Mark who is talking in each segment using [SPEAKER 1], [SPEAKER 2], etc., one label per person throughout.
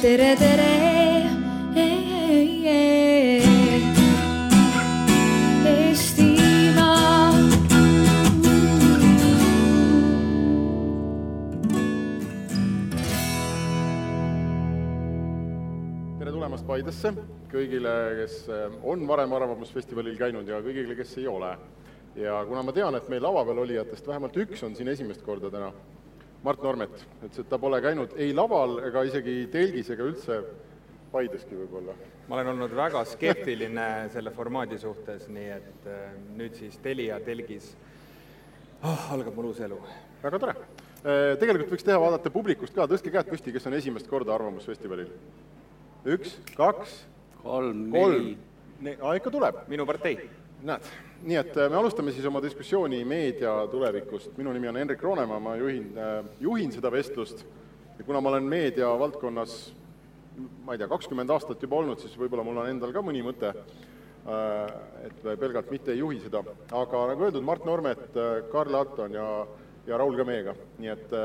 [SPEAKER 1] tere, tere.
[SPEAKER 2] Tulemast Paidesse kõigile, kes äh, on varem Arvamusfestivalil käinud ja kõigile, kes ei ole. ja kuna ma tean, et meil lava peal olijatest vähemalt üks on siin esimest korda täna, Mart Normet, ütles, et ta pole käinud ei laval ega isegi telgis ega üldse Paideski võib-olla.
[SPEAKER 3] ma olen olnud väga skeptiline selle formaadi suhtes, nii et äh, nüüd siis Telia telgis oh, algab mul uus elu.
[SPEAKER 2] väga tore. Tegelikult võiks teha, vaadata publikust ka, tõstke käed püsti, kes on esimest korda Arvamusfestivalil. üks, kaks,
[SPEAKER 4] kolm,
[SPEAKER 2] kolm
[SPEAKER 4] neli.,
[SPEAKER 2] aa, ikka tuleb.
[SPEAKER 3] minu partei.
[SPEAKER 2] näed, nii et äh, me alustame siis oma diskussiooni meedia tulevikust. minu nimi on Henrik Roonemaa, ma juhin, juhin seda vestlust ja kuna ma olen meedia valdkonnas ma ei tea, kakskümmend aastat juba olnud, siis võib-olla mul on endal ka mõni mõte, et pelgalt mitte ei juhi seda. aga nagu öeldud, Mart Normet, Karl Atton ja, ja Raul ka meiega, nii et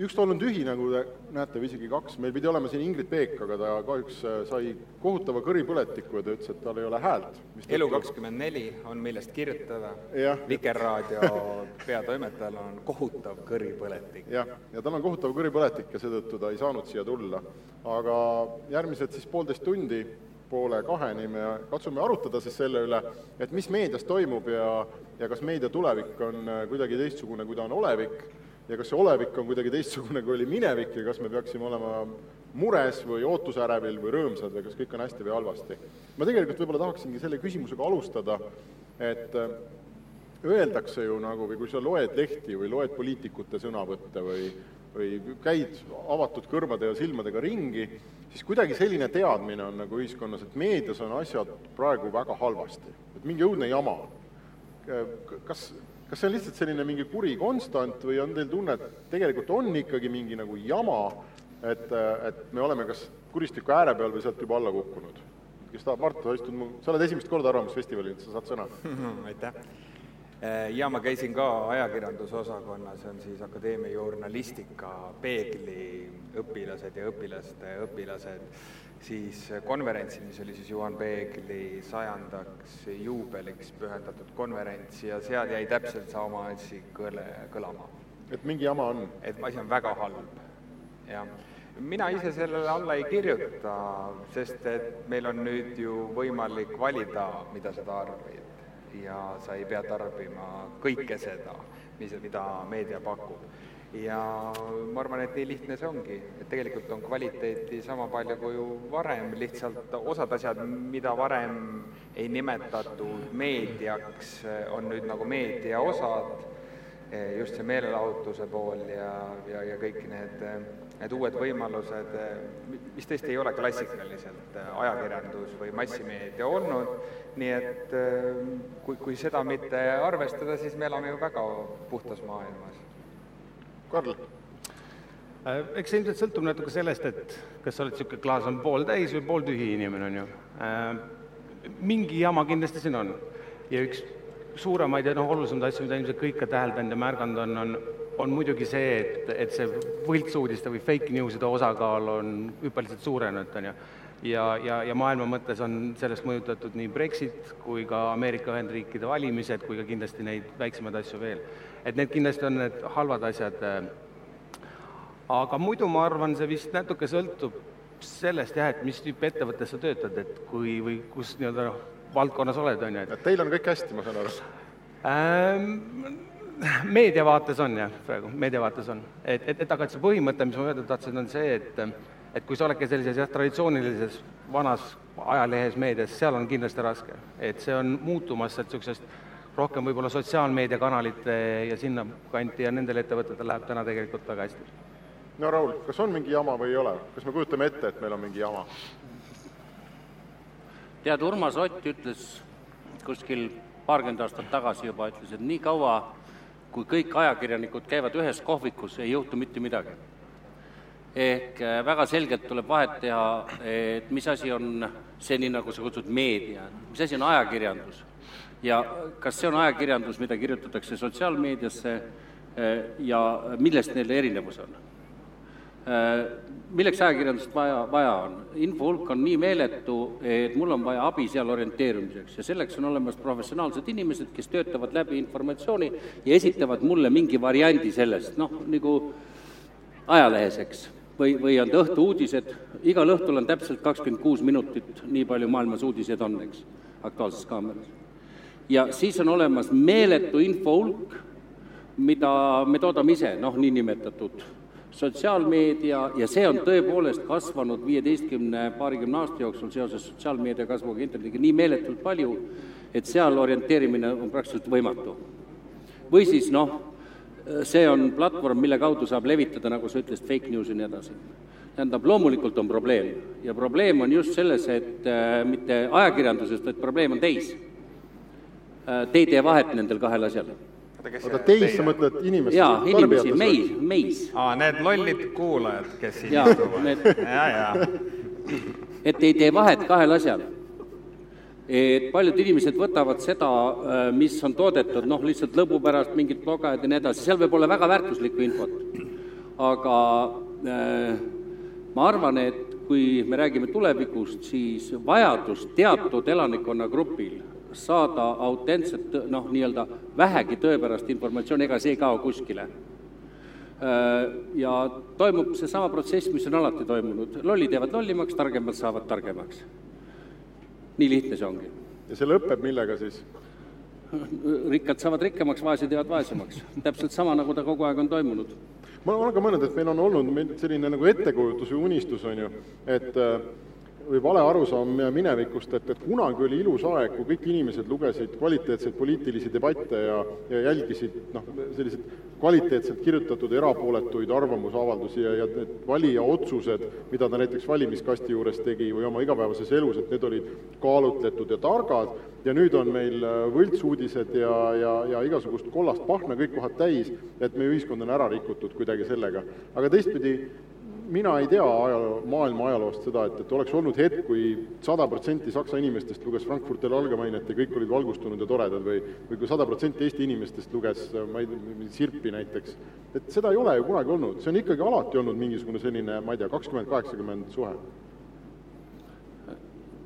[SPEAKER 2] üks tool on tühi, nagu te näete, või isegi kaks, meil pidi olema siin Ingrid Peek, aga ta kahjuks sai kohutava kõripõletiku ja ta ütles, et tal ei ole häält.
[SPEAKER 3] elu kakskümmend neli on millest kirjutada. Vikerraadio peatoimetajal on kohutav kõripõletik.
[SPEAKER 2] jah, ja tal on kohutav kõripõletik ja seetõttu ta ei saanud siia tulla. aga järgmised siis poolteist tundi, poole kaheni me katsume arutada siis selle üle, et mis meedias toimub ja, ja kas meedia tulevik on äh, kuidagi teistsugune, kui ta on olevik, ja kas see olevik on kuidagi teistsugune, kui oli minevik ja kas me peaksime olema mures või ootusärevil või rõõmsad või kas kõik on hästi või halvasti. ma tegelikult võib-olla tahaksingi selle küsimusega alustada, et äh, öeldakse ju nagu, või kui sa loed lehti või loed poliitikute sõnavõtte või, või käid avatud kõrvade ja silmadega ringi, siis kuidagi selline teadmine on nagu ühiskonnas, et meedias on asjad praegu väga halvasti, et mingi õudne jama on. Kas, kas see on lihtsalt selline mingi kuri konstant või on teil tunne, et tegelikult on ikkagi mingi nagu jama, et, et me oleme kas kuristiku ääre peal või sealt juba alla kukkunud? kes tahab, Mart, sa istud mu, sa oled esimest korda Arvamusfestivalil, sa saad sõna.
[SPEAKER 3] aitäh. ja ma käisin ka ajakirjanduse osakonnas, see on siis akadeemia journalistika peegli õpilased ja õpilaste õpilased, siis konverentsil, mis oli siis Juhan Peegli sajandaks juubeliks pühendatud konverents ja seal jäi täpselt sama asi kõle, kõlama.
[SPEAKER 2] et mingi jama on?
[SPEAKER 3] et asi on väga halb, jah mina ise sellele alla ei kirjuta, sest et meil on nüüd ju võimalik valida, mida sa tarbid. ja sa ei pea tarbima kõike seda, mis, mida meedia pakub. Ja ma arvan, et nii lihtne see ongi, et tegelikult on kvaliteeti sama palju kui varem, lihtsalt osad asjad, mida varem ei nimetatud meediaks, on nüüd nagu meedia osad, just see meelelahutuse pool ja, ja, ja kõik need need uued võimalused, mis tõesti ei ole klassikaliselt ajakirjandus või massimeedia olnud, nii et kui, kui seda mitte arvestada, siis me elame ju väga puhtas maailmas.
[SPEAKER 2] Karl?
[SPEAKER 4] eks see ilmselt sõltub natuke sellest, et kas sa oled niisugune klaas on pooltäis või pooltühi inimene, on ju. mingi jama kindlasti siin on ja üks suuremaid ja noh, olulisemaid asju, mida ilmselt kõik ka täheldanud ja märganud on, on on muidugi see, et, et see võltsuudiste või fake news'ide osakaal on hüppeliselt suurenenud, on ju. ja, ja, ja maailma mõttes on sellest mõjutatud nii Brexit kui ka Ameerika Ühendriikide valimised, kui ka kindlasti neid väiksemaid asju veel. Et need kindlasti on need halvad asjad. aga muidu ma arvan, see vist natuke sõltub sellest jah, et mis tüüpi ettevõttes sa töötad, et kui, või kus nii-öelda noh, valdkonnas oled, on ju, et
[SPEAKER 2] et teil on kõik hästi, ma saan aru
[SPEAKER 4] ähm, meedia vaates on jah, praegu, meedia vaates on. et, et, et aga et see põhimõte, mis ma öelda tahtsin, on see, et et kui sa oledki sellises jah, traditsioonilises vanas ajalehes meedias, seal on kindlasti raske. et see on muutumas sealt niisugusest rohkem võib-olla sotsiaalmeediakanalite ja sinnakanti ja nendel ettevõtetel läheb täna tegelikult väga hästi.
[SPEAKER 2] no Raul, kas on mingi jama või ei ole? kas me kujutame ette, et meil on mingi jama?
[SPEAKER 5] tead, Urmas Ott ütles kuskil paarkümmend aastat tagasi juba, ütles, et nii kaua, kui kõik ajakirjanikud käivad ühes kohvikus, ei juhtu mitte midagi. ehk väga selgelt tuleb vahet teha, et mis asi on see, nii nagu sa kutsud, meedia, mis asi on ajakirjandus. Ja kas see on ajakirjandus, mida kirjutatakse sotsiaalmeediasse ja millest neil erinevus on? milleks ajakirjandust vaja, vaja on? info hulk on nii meeletu, et mul on vaja abi seal orienteerumiseks ja selleks on olemas professionaalsed inimesed, kes töötavad läbi informatsiooni ja esitavad mulle mingi variandi sellest, noh, nagu ajalehes, eks. või, või on ta õhtu-uudised, igal õhtul on täpselt kakskümmend kuus minutit, nii palju maailmas uudiseid on, eks, Aktuaalses Kaameras. Ja siis on olemas meeletu info hulk, mida me toodame ise, noh, niinimetatud sotsiaalmeedia ja see on tõepoolest kasvanud viieteistkümne, paarikümne aasta jooksul seoses sotsiaalmeedia kasvuga internetiga nii meeletult palju, et seal orienteerimine on praktiliselt võimatu. või siis noh, see on platvorm, mille kaudu saab levitada, nagu sa ütlesid, fake news'i ja nii edasi. tähendab, loomulikult on probleem ja probleem on just selles, et äh, mitte ajakirjanduses, vaid probleem on teis. Te ei tee vahet nendel kahel asjal
[SPEAKER 2] oota, teis, sa mõtled inimest?
[SPEAKER 5] jaa, inimesi, meis, meis.
[SPEAKER 3] aa, need lollid kuulajad, kes siin
[SPEAKER 5] Jaa,
[SPEAKER 3] istuvad
[SPEAKER 5] need-
[SPEAKER 3] ja, ja.
[SPEAKER 5] et ei tee vahet kahel asjal. et paljud inimesed võtavad seda, mis on toodetud, noh, lihtsalt lõbu pärast, mingid blogajad ja nii edasi, seal võib olla väga väärtuslikku infot. aga äh, ma arvan, et kui me räägime tulevikust, siis vajadus teatud elanikkonnagrupil saada autentset, noh, nii-öelda vähegi tõepärast informatsiooni, ega see ei kao kuskile ja toimub seesama protsess, mis on alati toimunud, lollid jäävad lollimaks, targemad saavad targemaks. nii lihtne see ongi.
[SPEAKER 2] ja see lõpeb millega siis?
[SPEAKER 5] rikkad saavad rikkamaks, vaesed jäävad vaesemaks. täpselt sama, nagu ta kogu aeg on toimunud.
[SPEAKER 2] ma olen ka mõelnud, et meil on olnud selline nagu ettekujutus või unistus, on ju, et äh, või vale arusaam minevikust, et, et kunagi oli ilus aeg, kui kõik inimesed lugesid kvaliteetseid poliitilisi debatte ja, ja jälgisid noh, selliseid kvaliteetselt kirjutatud erapooletuid arvamusavaldusi ja, ja need valija otsused, mida ta näiteks valimiskasti juures tegi või oma igapäevases elus, et need olid kaalutletud ja targad, ja nüüd on meil äh, võltsuudised ja, ja, ja igasugust kollast pahna kõik kohad täis, et meie ühiskond on ära rikutud kuidagi sellega. aga teistpidi, mina ei tea ajaloo, maailma ajaloost seda, et, et oleks olnud hetk, kui sada protsenti Saksa inimestest luges Frankfurter Allgemeinet ja kõik olid valgustunud ja toredad või või kui sada protsenti Eesti inimestest luges, ma ei tea, Sirpi näiteks. et seda ei ole ju kunagi olnud, see on ikkagi alati olnud mingisugune selline, ma ei tea, kakskümmend, kaheksakümmend suhe.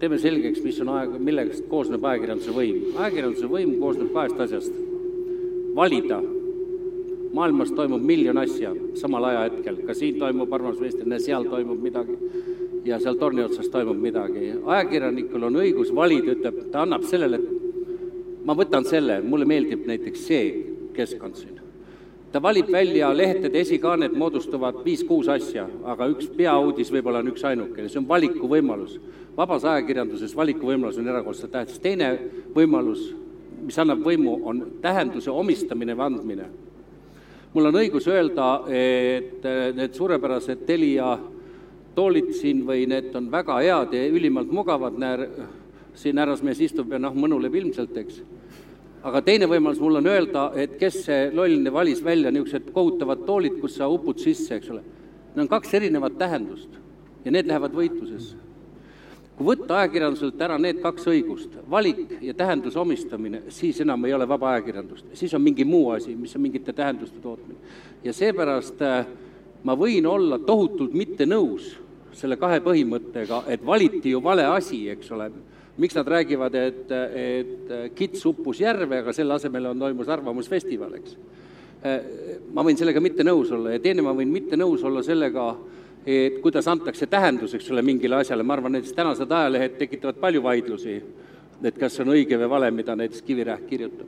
[SPEAKER 5] teeme selgeks, mis on aeg, millest koosneb ajakirjanduse võim. ajakirjanduse võim koosneb kahest asjast. valida maailmas toimub miljon asja samal ajahetkel, ka siin toimub arvamusvestlemine, seal toimub midagi ja seal torni otsas toimub midagi. ajakirjanikul on õigus valida, ütleb, ta annab sellele, ma võtan selle, mulle meeldib näiteks see keskkond siin. ta valib välja lehtede esikaaned moodustuvad viis-kuus asja, aga üks peauudis võib-olla on üksainukene, see on valikuvõimalus. vabas ajakirjanduses valikuvõimalus on erakordselt tähtis. teine võimalus, mis annab võimu, on tähenduse omistamine või andmine mul on õigus öelda, et äh, need suurepärased Telia toolid siin või need on väga head ja ülimalt mugavad, näe, siin härrasmees istub ja noh, mõnuleb ilmselt, eks. aga teine võimalus mul on öelda, et kes see loll valis välja niisugused kohutavad toolid, kus sa upud sisse, eks ole. Need on kaks erinevat tähendust ja need lähevad võitlusesse kui võtta ajakirjanduselt ära need kaks õigust, valik ja tähenduse omistamine, siis enam ei ole vaba ajakirjandust, siis on mingi muu asi, mis on mingite tähenduste tootmine. ja seepärast äh, ma võin olla tohutult mitte nõus selle kahe põhimõttega, et valiti ju vale asi, eks ole, miks nad räägivad, et, et kits uppus järve, aga selle asemel on, toimus arvamusfestival, eks. Äh, ma võin sellega mitte nõus olla ja teine, ma võin mitte nõus olla sellega, et kuidas antakse tähendus, eks ole, mingile asjale, ma arvan, näiteks tänased ajalehed tekitavad palju vaidlusi, et kas see on õige või vale, mida näiteks Kivirähk kirjutab.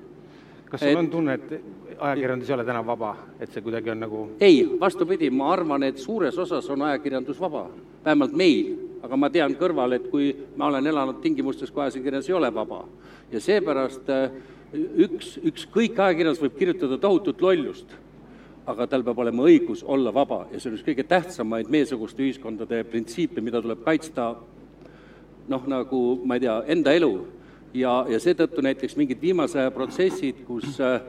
[SPEAKER 4] kas sul on tunne, et ajakirjandus ei ole täna vaba, et see kuidagi on nagu
[SPEAKER 5] ei, vastupidi, ma arvan, et suures osas on ajakirjandus vaba, vähemalt meil, aga ma tean kõrval, et kui ma olen elanud tingimustes, kui ajakirjandus ei ole vaba. Ja seepärast äh, üks, ükskõik ajakirjandus võib kirjutada tohutut lollust aga tal peab olema õigus olla vaba ja see on üks kõige tähtsamaid meiesuguste ühiskondade printsiipe, mida tuleb kaitsta noh, nagu ma ei tea, enda elu. ja, ja seetõttu näiteks mingid viimase aja protsessid, kus äh,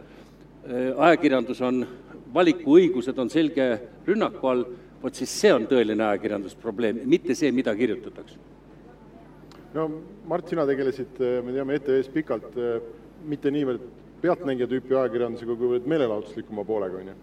[SPEAKER 5] ajakirjandus on, valikuõigused on selge rünnaku all, vot siis see on tõeline ajakirjandusprobleem, mitte see, mida kirjutatakse.
[SPEAKER 2] no Mart, sina tegelesid, me teame, ETV-s pikalt mitte niivõrd pealtnägija tüüpi ajakirjandusega, kuivõrd meelelahutuslikuma poolega, on ju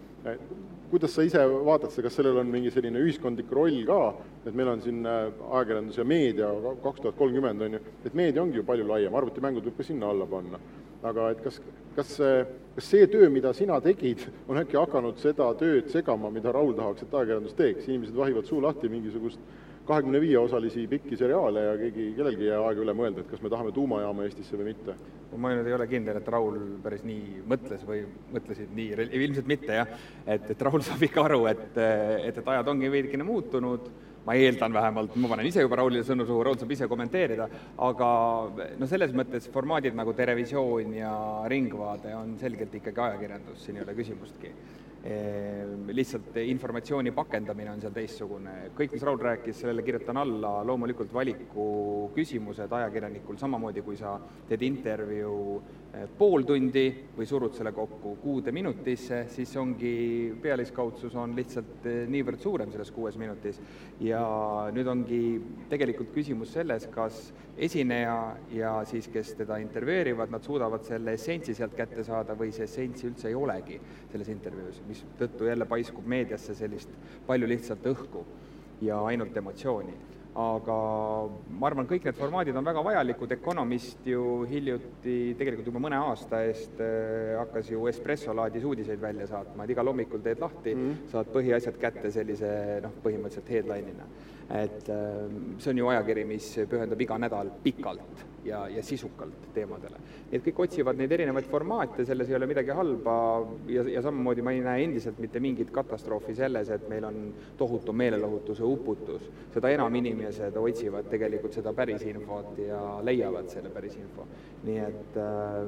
[SPEAKER 2] kuidas sa ise vaatad seda, kas sellel on mingi selline ühiskondlik roll ka, et meil on siin äh, ajakirjandus ja meedia kaks tuhat kolmkümmend, on ju, et meedia ongi ju palju laiem, arvutimängud võib ka sinna alla panna. aga et kas, kas see, kas see töö, mida sina tegid, on äkki hakanud seda tööd segama, mida Raul tahaks, et ajakirjandus teeks, inimesed vahivad suu lahti mingisugust kahekümne viie osalisi pikki seriaale ja keegi, kellelgi ei jää aega üle mõelda, et kas me tahame tuumajaama Eestisse või mitte.
[SPEAKER 3] ma nüüd ei ole kindel, et Raul päris nii mõtles või mõtlesid nii, ilmselt mitte jah, et, et Raul saab ikka aru, et, et, et ajad ongi veidikene muutunud, ma eeldan vähemalt, ma panen ise juba Raulile sõnu suhu, Raul saab ise kommenteerida, aga no selles mõttes formaadid nagu Terevisioon ja Ringvaade on selgelt ikkagi ajakirjandus, siin ei ole küsimustki lihtsalt informatsiooni pakendamine on seal teistsugune. kõik, mis Raul rääkis, sellele kirjutan alla, loomulikult valiku küsimused ajakirjanikul, samamoodi kui sa teed intervjuu pool tundi või surud selle kokku kuude minutisse, siis ongi, pealiskaudsus on lihtsalt eh, niivõrd suurem selles kuues minutis. ja nüüd ongi tegelikult küsimus selles, kas esineja ja siis, kes teda intervjueerivad, nad suudavad selle essentsi sealt kätte saada või see essents üldse ei olegi selles intervjuus, mistõttu jälle paiskub meediasse sellist palju lihtsalt õhku ja ainult emotsiooni. Aga ma arvan, kõik need formaadid on väga vajalikud, Economist ju hiljuti, tegelikult juba mõne aasta eest äh, hakkas ju Espresso laadis uudiseid välja saatma, et igal hommikul teed lahti mm, -hmm. saad põhiasjad kätte sellise noh, põhimõtteliselt headline'ina et ähm, see on ju ajakiri, mis pühendub iga nädal pikalt ja, ja sisukalt teemadele. nii et kõik otsivad neid erinevaid formaate, selles ei ole midagi halba ja, ja samamoodi ma ei näe endiselt mitte mingit katastroofi selles, et meil on tohutu meelelahutuse uputus. seda enam inimesed otsivad tegelikult seda päris infot ja leiavad selle päris info. nii et äh,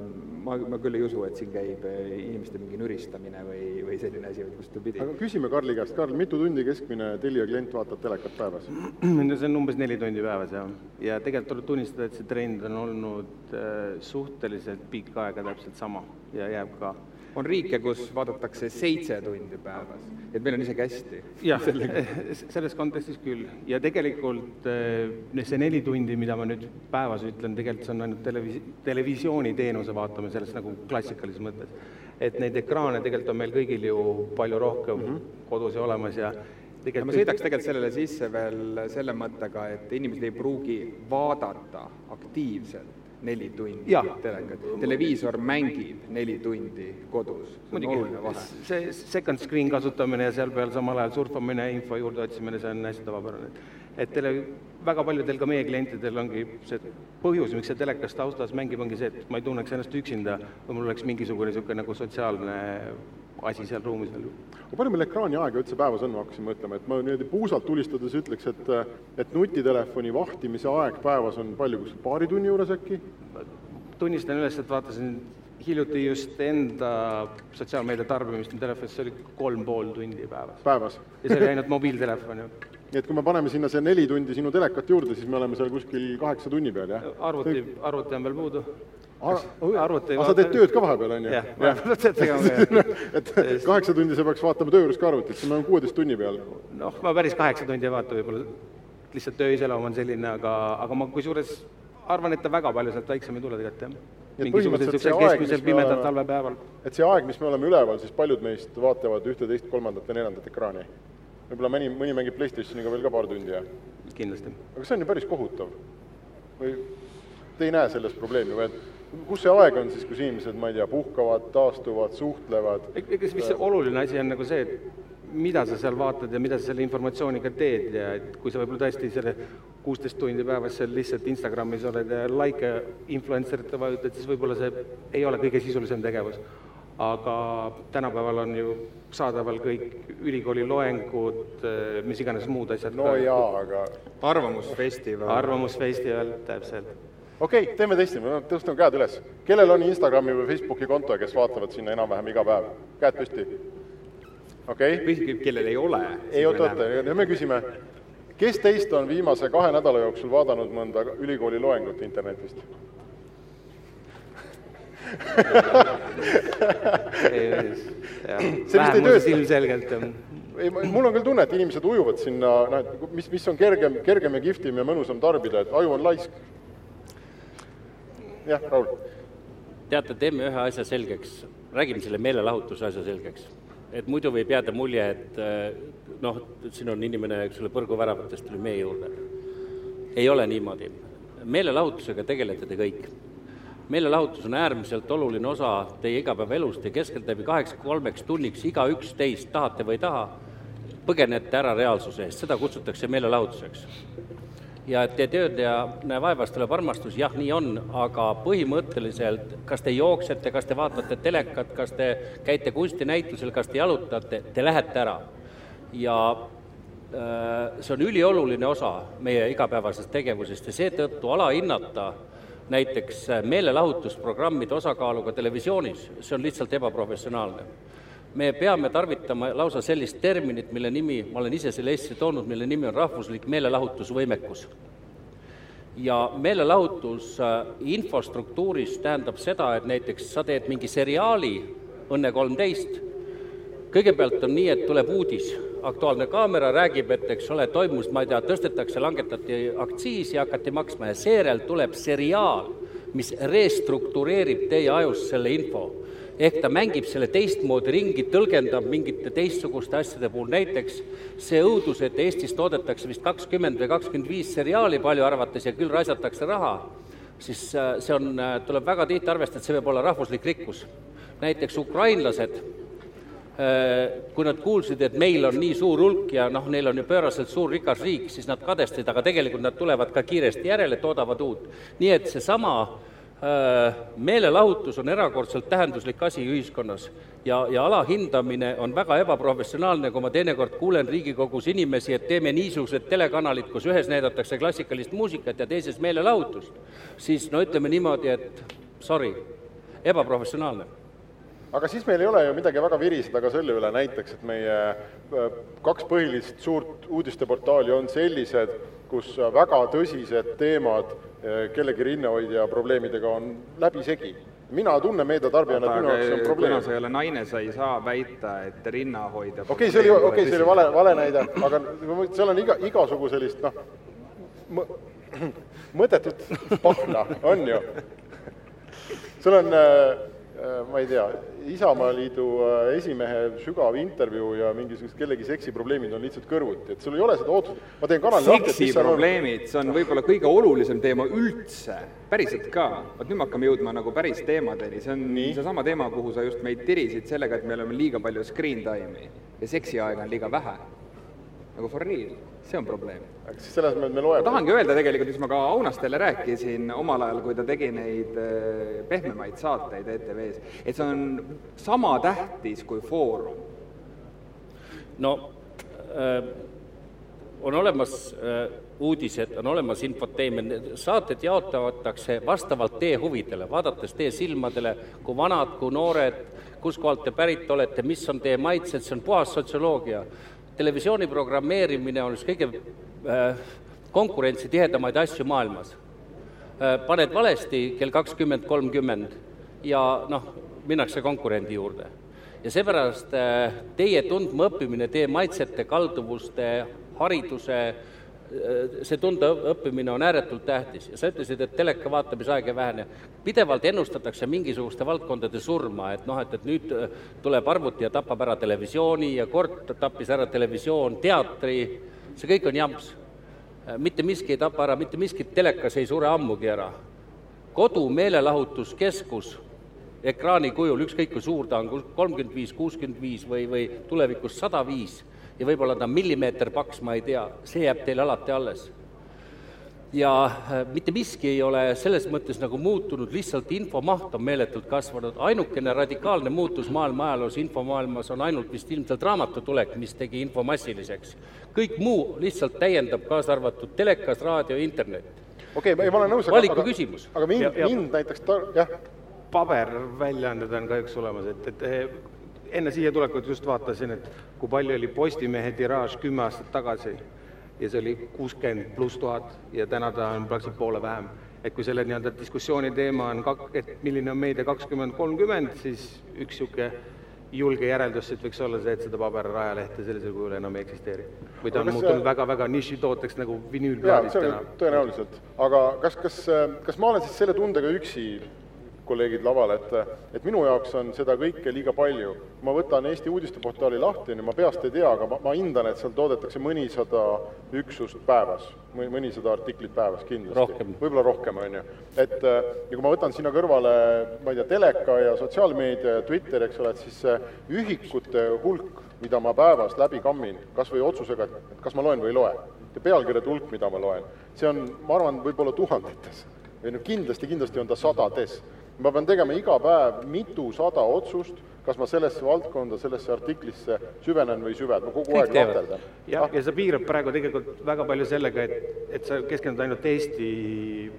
[SPEAKER 3] ma, ma küll ei usu, et siin käib äh, inimeste mingi nüristamine või, või selline asi, vaid vastupidi.
[SPEAKER 2] aga küsime Karli käest, Karl, mitu tundi keskmine Telia klient vaatab telekat päevas?
[SPEAKER 4] no see on umbes neli tundi päevas, jah. ja tegelikult tuleb tunnistada, et see trend on olnud äh, suhteliselt pikka aega täpselt sama ja jääb ka.
[SPEAKER 3] on riike, kus vaadatakse seitse tundi päevas, et meil on isegi hästi.
[SPEAKER 4] jah, selles kontekstis küll. ja tegelikult äh, see neli tundi, mida ma nüüd päevas ütlen, tegelikult see on ainult televis-, televisiooniteenuse vaatamine selles nagu klassikalises mõttes. et neid ekraane tegelikult on meil kõigil ju palju rohkem mm -hmm. kodus ja olemas ja
[SPEAKER 3] tegelikult ma sõidaks tegelikult sellele sisse veel selle mõttega, et inimesed ei pruugi vaadata aktiivselt neli tundi telekat. televiisor mängib neli tundi kodus, see on oluline vahe.
[SPEAKER 4] see second screen kasutamine ja seal peal samal ajal surfamine, info juurde otsimine, see on hästi tavapärane. et tele, väga paljudel ka meie klientidel ongi see põhjus, miks see telekas taustas mängib, ongi see, et ma ei tunneks ennast üksinda või mul oleks mingisugune niisugune nagu sotsiaalne asi seal ruumis veel.
[SPEAKER 2] aga palju meil ekraaniaega üldse päevas on, ma hakkasin mõtlema, et ma niimoodi puusalt tulistades ütleks, et et nutitelefoni vahtimise aeg päevas on palju, kuskil paari tunni juures äkki?
[SPEAKER 4] tunnistan üles, et vaatasin hiljuti just enda sotsiaalmeedia tarbimist telefonis, see oli kolm pool tundi päevas.
[SPEAKER 2] päevas?
[SPEAKER 4] ja see oli ainult mobiiltelefon, ju.
[SPEAKER 2] Et kui me paneme sinna see neli tundi sinu telekat juurde, siis me oleme seal kuskil kaheksa tunni peal, jah?
[SPEAKER 4] arvuti, arvuti on veel puudu
[SPEAKER 2] arvuti aga sa teed tööd ka vahepeal, on ju?
[SPEAKER 4] jah, vahepeal pead tegema,
[SPEAKER 2] jah. et kaheksa tundi sa peaks vaatama töö juures ka arvutit, siis me oleme kuueteist tunni peal.
[SPEAKER 4] noh, ma päris kaheksa tundi ei vaata võib-olla, lihtsalt töö iseloom on selline, aga, aga ma kusjuures arvan, et ta väga palju sealt väiksem ei tule tegelikult, jah.
[SPEAKER 2] et see aeg, mis me oleme üleval, siis paljud meist vaatavad ühte, teist, kolmandat ja neljandat ekraani. Võib-olla mõni, mõni mängib PlayStationiga veel ka paar tundi, jah?
[SPEAKER 4] kindlasti.
[SPEAKER 2] aga see on ju päris kohutav. või te ei näe selles probleemi või et kus see aeg on siis, kus inimesed, ma ei tea, puhkavad, taastuvad, suhtlevad?
[SPEAKER 4] ega mis see oluline asi on nagu see, et mida sa seal vaatad ja mida sa selle informatsiooniga teed ja et kui sa võib-olla tõesti selle kuusteist tundi päevas seal lihtsalt Instagramis oled ja likee influencerite vajutad, siis võib-olla see ei ole kõige sisulisem tegevus. Aga tänapäeval on ju saadaval kõik ülikooli loengud, mis iganes muud asjad.
[SPEAKER 2] no jaa, aga
[SPEAKER 3] arvamusfestival.
[SPEAKER 4] arvamusfestival, täpselt
[SPEAKER 2] okei okay,, teeme testi, ma tõstan käed üles. kellel on Instagrami või Facebooki konto ja kes vaatavad sinna enam-vähem iga päev? käed püsti. okei
[SPEAKER 3] okay.? kellel ei ole?
[SPEAKER 2] ei, oota, oota, nüüd me küsime, kes teist on viimase kahe nädala jooksul vaadanud mõnda ülikooli loengut internetist?
[SPEAKER 4] See vist ei tööta. ilmselgelt
[SPEAKER 2] ei, mul on küll tunne, et inimesed ujuvad sinna, noh, et mis, mis on kergem, kergem ja kihvtim ja mõnusam tarbida, et aju on laisk jah, Raul?
[SPEAKER 5] teate, teeme ühe asja selgeks, räägime selle meelelahutuse asja selgeks. et muidu võib jääda mulje, et noh, siin on inimene, eks ole, põrguväravatest tuli meie juurde. ei ole niimoodi. meelelahutusega tegelete te kõik. Meelelahutus on äärmiselt oluline osa teie igapäevaelust ja keskeltläbi kaheks kolmeks tunniks igaüks teist, tahate või ei taha, põgenete ära reaalsuse eest, seda kutsutakse meelelahutuseks ja et tee tööd ja näe vaeva, siis tuleb armastus, jah, nii on, aga põhimõtteliselt kas te jooksete, kas te vaatate telekat, kas te käite kunstinäitusel, kas te jalutate, te lähete ära. ja äh, see on ülioluline osa meie igapäevasest tegevusest ja seetõttu alahinnata näiteks meelelahutusprogrammide osakaaluga televisioonis, see on lihtsalt ebaprofessionaalne me peame tarvitama lausa sellist terminit, mille nimi, ma olen ise selle Eestisse toonud, mille nimi on rahvuslik meelelahutusvõimekus. ja meelelahutus äh, infostruktuuris tähendab seda, et näiteks sa teed mingi seriaali Õnne kolmteist, kõigepealt on nii, et tuleb uudis, Aktuaalne Kaamera räägib, et eks ole, toimus, ma ei tea, tõstetakse, langetati aktsiisi, hakati maksma ja seejärel tuleb seriaal, mis restruktureerib teie ajus selle info ehk ta mängib selle teistmoodi ringi, tõlgendab mingite teistsuguste asjade puhul, näiteks see õudus, et Eestis toodetakse vist kakskümmend või kakskümmend viis seriaali palju arvates ja küll raisatakse raha, siis äh, see on, äh, tuleb väga tihti arvestada, et see võib olla rahvuslik rikkus. näiteks ukrainlased, kui nad kuulsid, et meil on nii suur hulk ja noh, neil on ju pööraselt suur rikas riik, siis nad kadestasid, aga tegelikult nad tulevad ka kiiresti järele, toodavad uut. nii et seesama Äh, meelelahutus on erakordselt tähenduslik asi ühiskonnas. Ja, ja alahindamine on väga ebaprofessionaalne, kui ma teinekord kuulen Riigikogus inimesi, et teeme niisugused telekanalid, kus ühes näidatakse klassikalist muusikat ja teises meelelahutust, siis no ütleme niimoodi, et sorry, ebaprofessionaalne
[SPEAKER 2] aga siis meil ei ole ju midagi väga viriseda ka selle üle näiteks, et meie äh, kaks põhilist suurt uudisteportaali on sellised, kus väga tõsised teemad äh, kellegi rinnehoidja probleemidega on läbisegi. mina tunnen meediatarbijana, et minu jaoks on probleem.
[SPEAKER 3] kuna sa ei ole naine, sa ei saa väita, et rinnahoidja
[SPEAKER 2] okei okay,, see oli, okei okay,, see oli vale, vale näide, aga seal on iga, igasugu sellist noh, mõttetut pahna, on ju. sul on äh, Äh, ma ei tea, Isamaaliidu äh, esimehe sügav intervjuu ja mingisugused kellegi seksiprobleemid on lihtsalt kõrvuti, et sul ei ole seda ootust, ma teen kanali
[SPEAKER 3] seksiprobleemid, see on võib-olla kõige olulisem teema üldse, päriselt ka. vot nüüd me hakkame jõudma nagu päris teemadeni, see on seesama teema, kuhu sa just meid tirisid sellega, et me oleme liiga palju screen time'i. Ja seksiaega on liiga vähe. nagu for real see on probleem.
[SPEAKER 2] siis selles mõttes me loeme.
[SPEAKER 3] ma tahangi öelda tegelikult, mis ma ka Aunastele rääkisin omal ajal, kui ta tegi neid äh, pehmemaid saateid ETV-s, et see on sama tähtis kui Foorum.
[SPEAKER 5] no äh, on olemas äh, uudised, on olemas infoteemia, saated jaotatakse vastavalt teie huvidele, vaadates teie silmadele, kui vanad, kui noored, kuskohalt te pärit olete, mis on teie maitsed, see on puhas sotsioloogia televisiooni programmeerimine on üks kõige äh, konkurentsitihedamaid asju maailmas äh,. paned valesti kell kakskümmend kolmkümmend ja noh, minnakse konkurendi juurde. ja seepärast äh, teie tundma õppimine, teie maitsete, kalduvuste, hariduse äh,, Äh, see tundeõppimine on ääretult tähtis ja sa ütlesid, et teleka vaatamisaeg ei vähene. pidevalt ennustatakse mingisuguste valdkondade surma, et noh, et, et nüüd äh, tuleb arvuti ja tapab ära televisiooni ja kord tappis ära televisioon, teatri, see kõik on jamps. Äh, mitte miski ei tapa ära, mitte miskit telekas ei sure ammugi ära. kodu meelelahutuskeskus ekraani kujul, ükskõik kui suur ta on, kolmkümmend viis, kuuskümmend viis või, või tulevikus sada viis ja võib-olla ta on millimeeter paks, ma ei tea, see jääb teile alati alles. ja äh, mitte miski ei ole selles mõttes nagu muutunud, lihtsalt infomaht on meeletult kasvanud, ainukene radikaalne muutus maailma ajaloos infomaailmas on ainult vist ilmselt raamatu tulek, mis tegi info massiliseks. kõik muu lihtsalt täiendab, kaasa arvatud telekas, raadio, internet.
[SPEAKER 2] okei okay,, ma olen nõus,
[SPEAKER 5] valiku küsimus.
[SPEAKER 2] aga mind, mind näiteks ta-, jah
[SPEAKER 4] paberväljaanded on kahjuks olemas, et, et enne siia tulekut just vaatasin, et kui palju oli Postimehe tiraaž kümme aastat tagasi ja see oli kuuskümmend pluss tuhat ja täna ta on praktiliselt poole vähem. et kui selle nii-öelda diskussiooni teema on kak-, et milline on meedia kakskümmend kolmkümmend, siis üks niisugune julge järeldus siit võiks olla see, et seda paberrajalehte sellisel kujul enam ei eksisteeri. või ta on muutunud väga-väga nišitooteks nagu vinüülplaadid
[SPEAKER 2] täna. tõenäoliselt, aga kas, kas, kas ma olen siis selle tundega üksi kolleegid laval, et et minu jaoks on seda kõike liiga palju. ma võtan Eesti uudisteportaali lahti, ma peast ei tea, aga ma, ma hindan, et seal toodetakse mõnisada üksust päevas, mõnisada artiklit päevas kindlasti. võib-olla rohkem, on ju. et ja kui ma võtan sinna kõrvale, ma ei tea, teleka ja sotsiaalmeedia ja Twitter, eks ole, et siis see ühikute hulk, mida ma päevas läbi kammin, kas või otsusega, et kas ma loen või ei loe, pealkirjade hulk, mida ma loen, see on, ma arvan, võib-olla tuhandetes või noh, kindlasti, kindlasti on ta sadades. Ma pean tegema iga päev mitusada otsust, kas ma sellesse valdkonda, sellesse artiklisse süvenen või ei süvene, ma kogu aeg lahterdan.
[SPEAKER 4] jah ah., ja sa piirad praegu tegelikult väga palju sellega, et, et sa keskendud ainult Eesti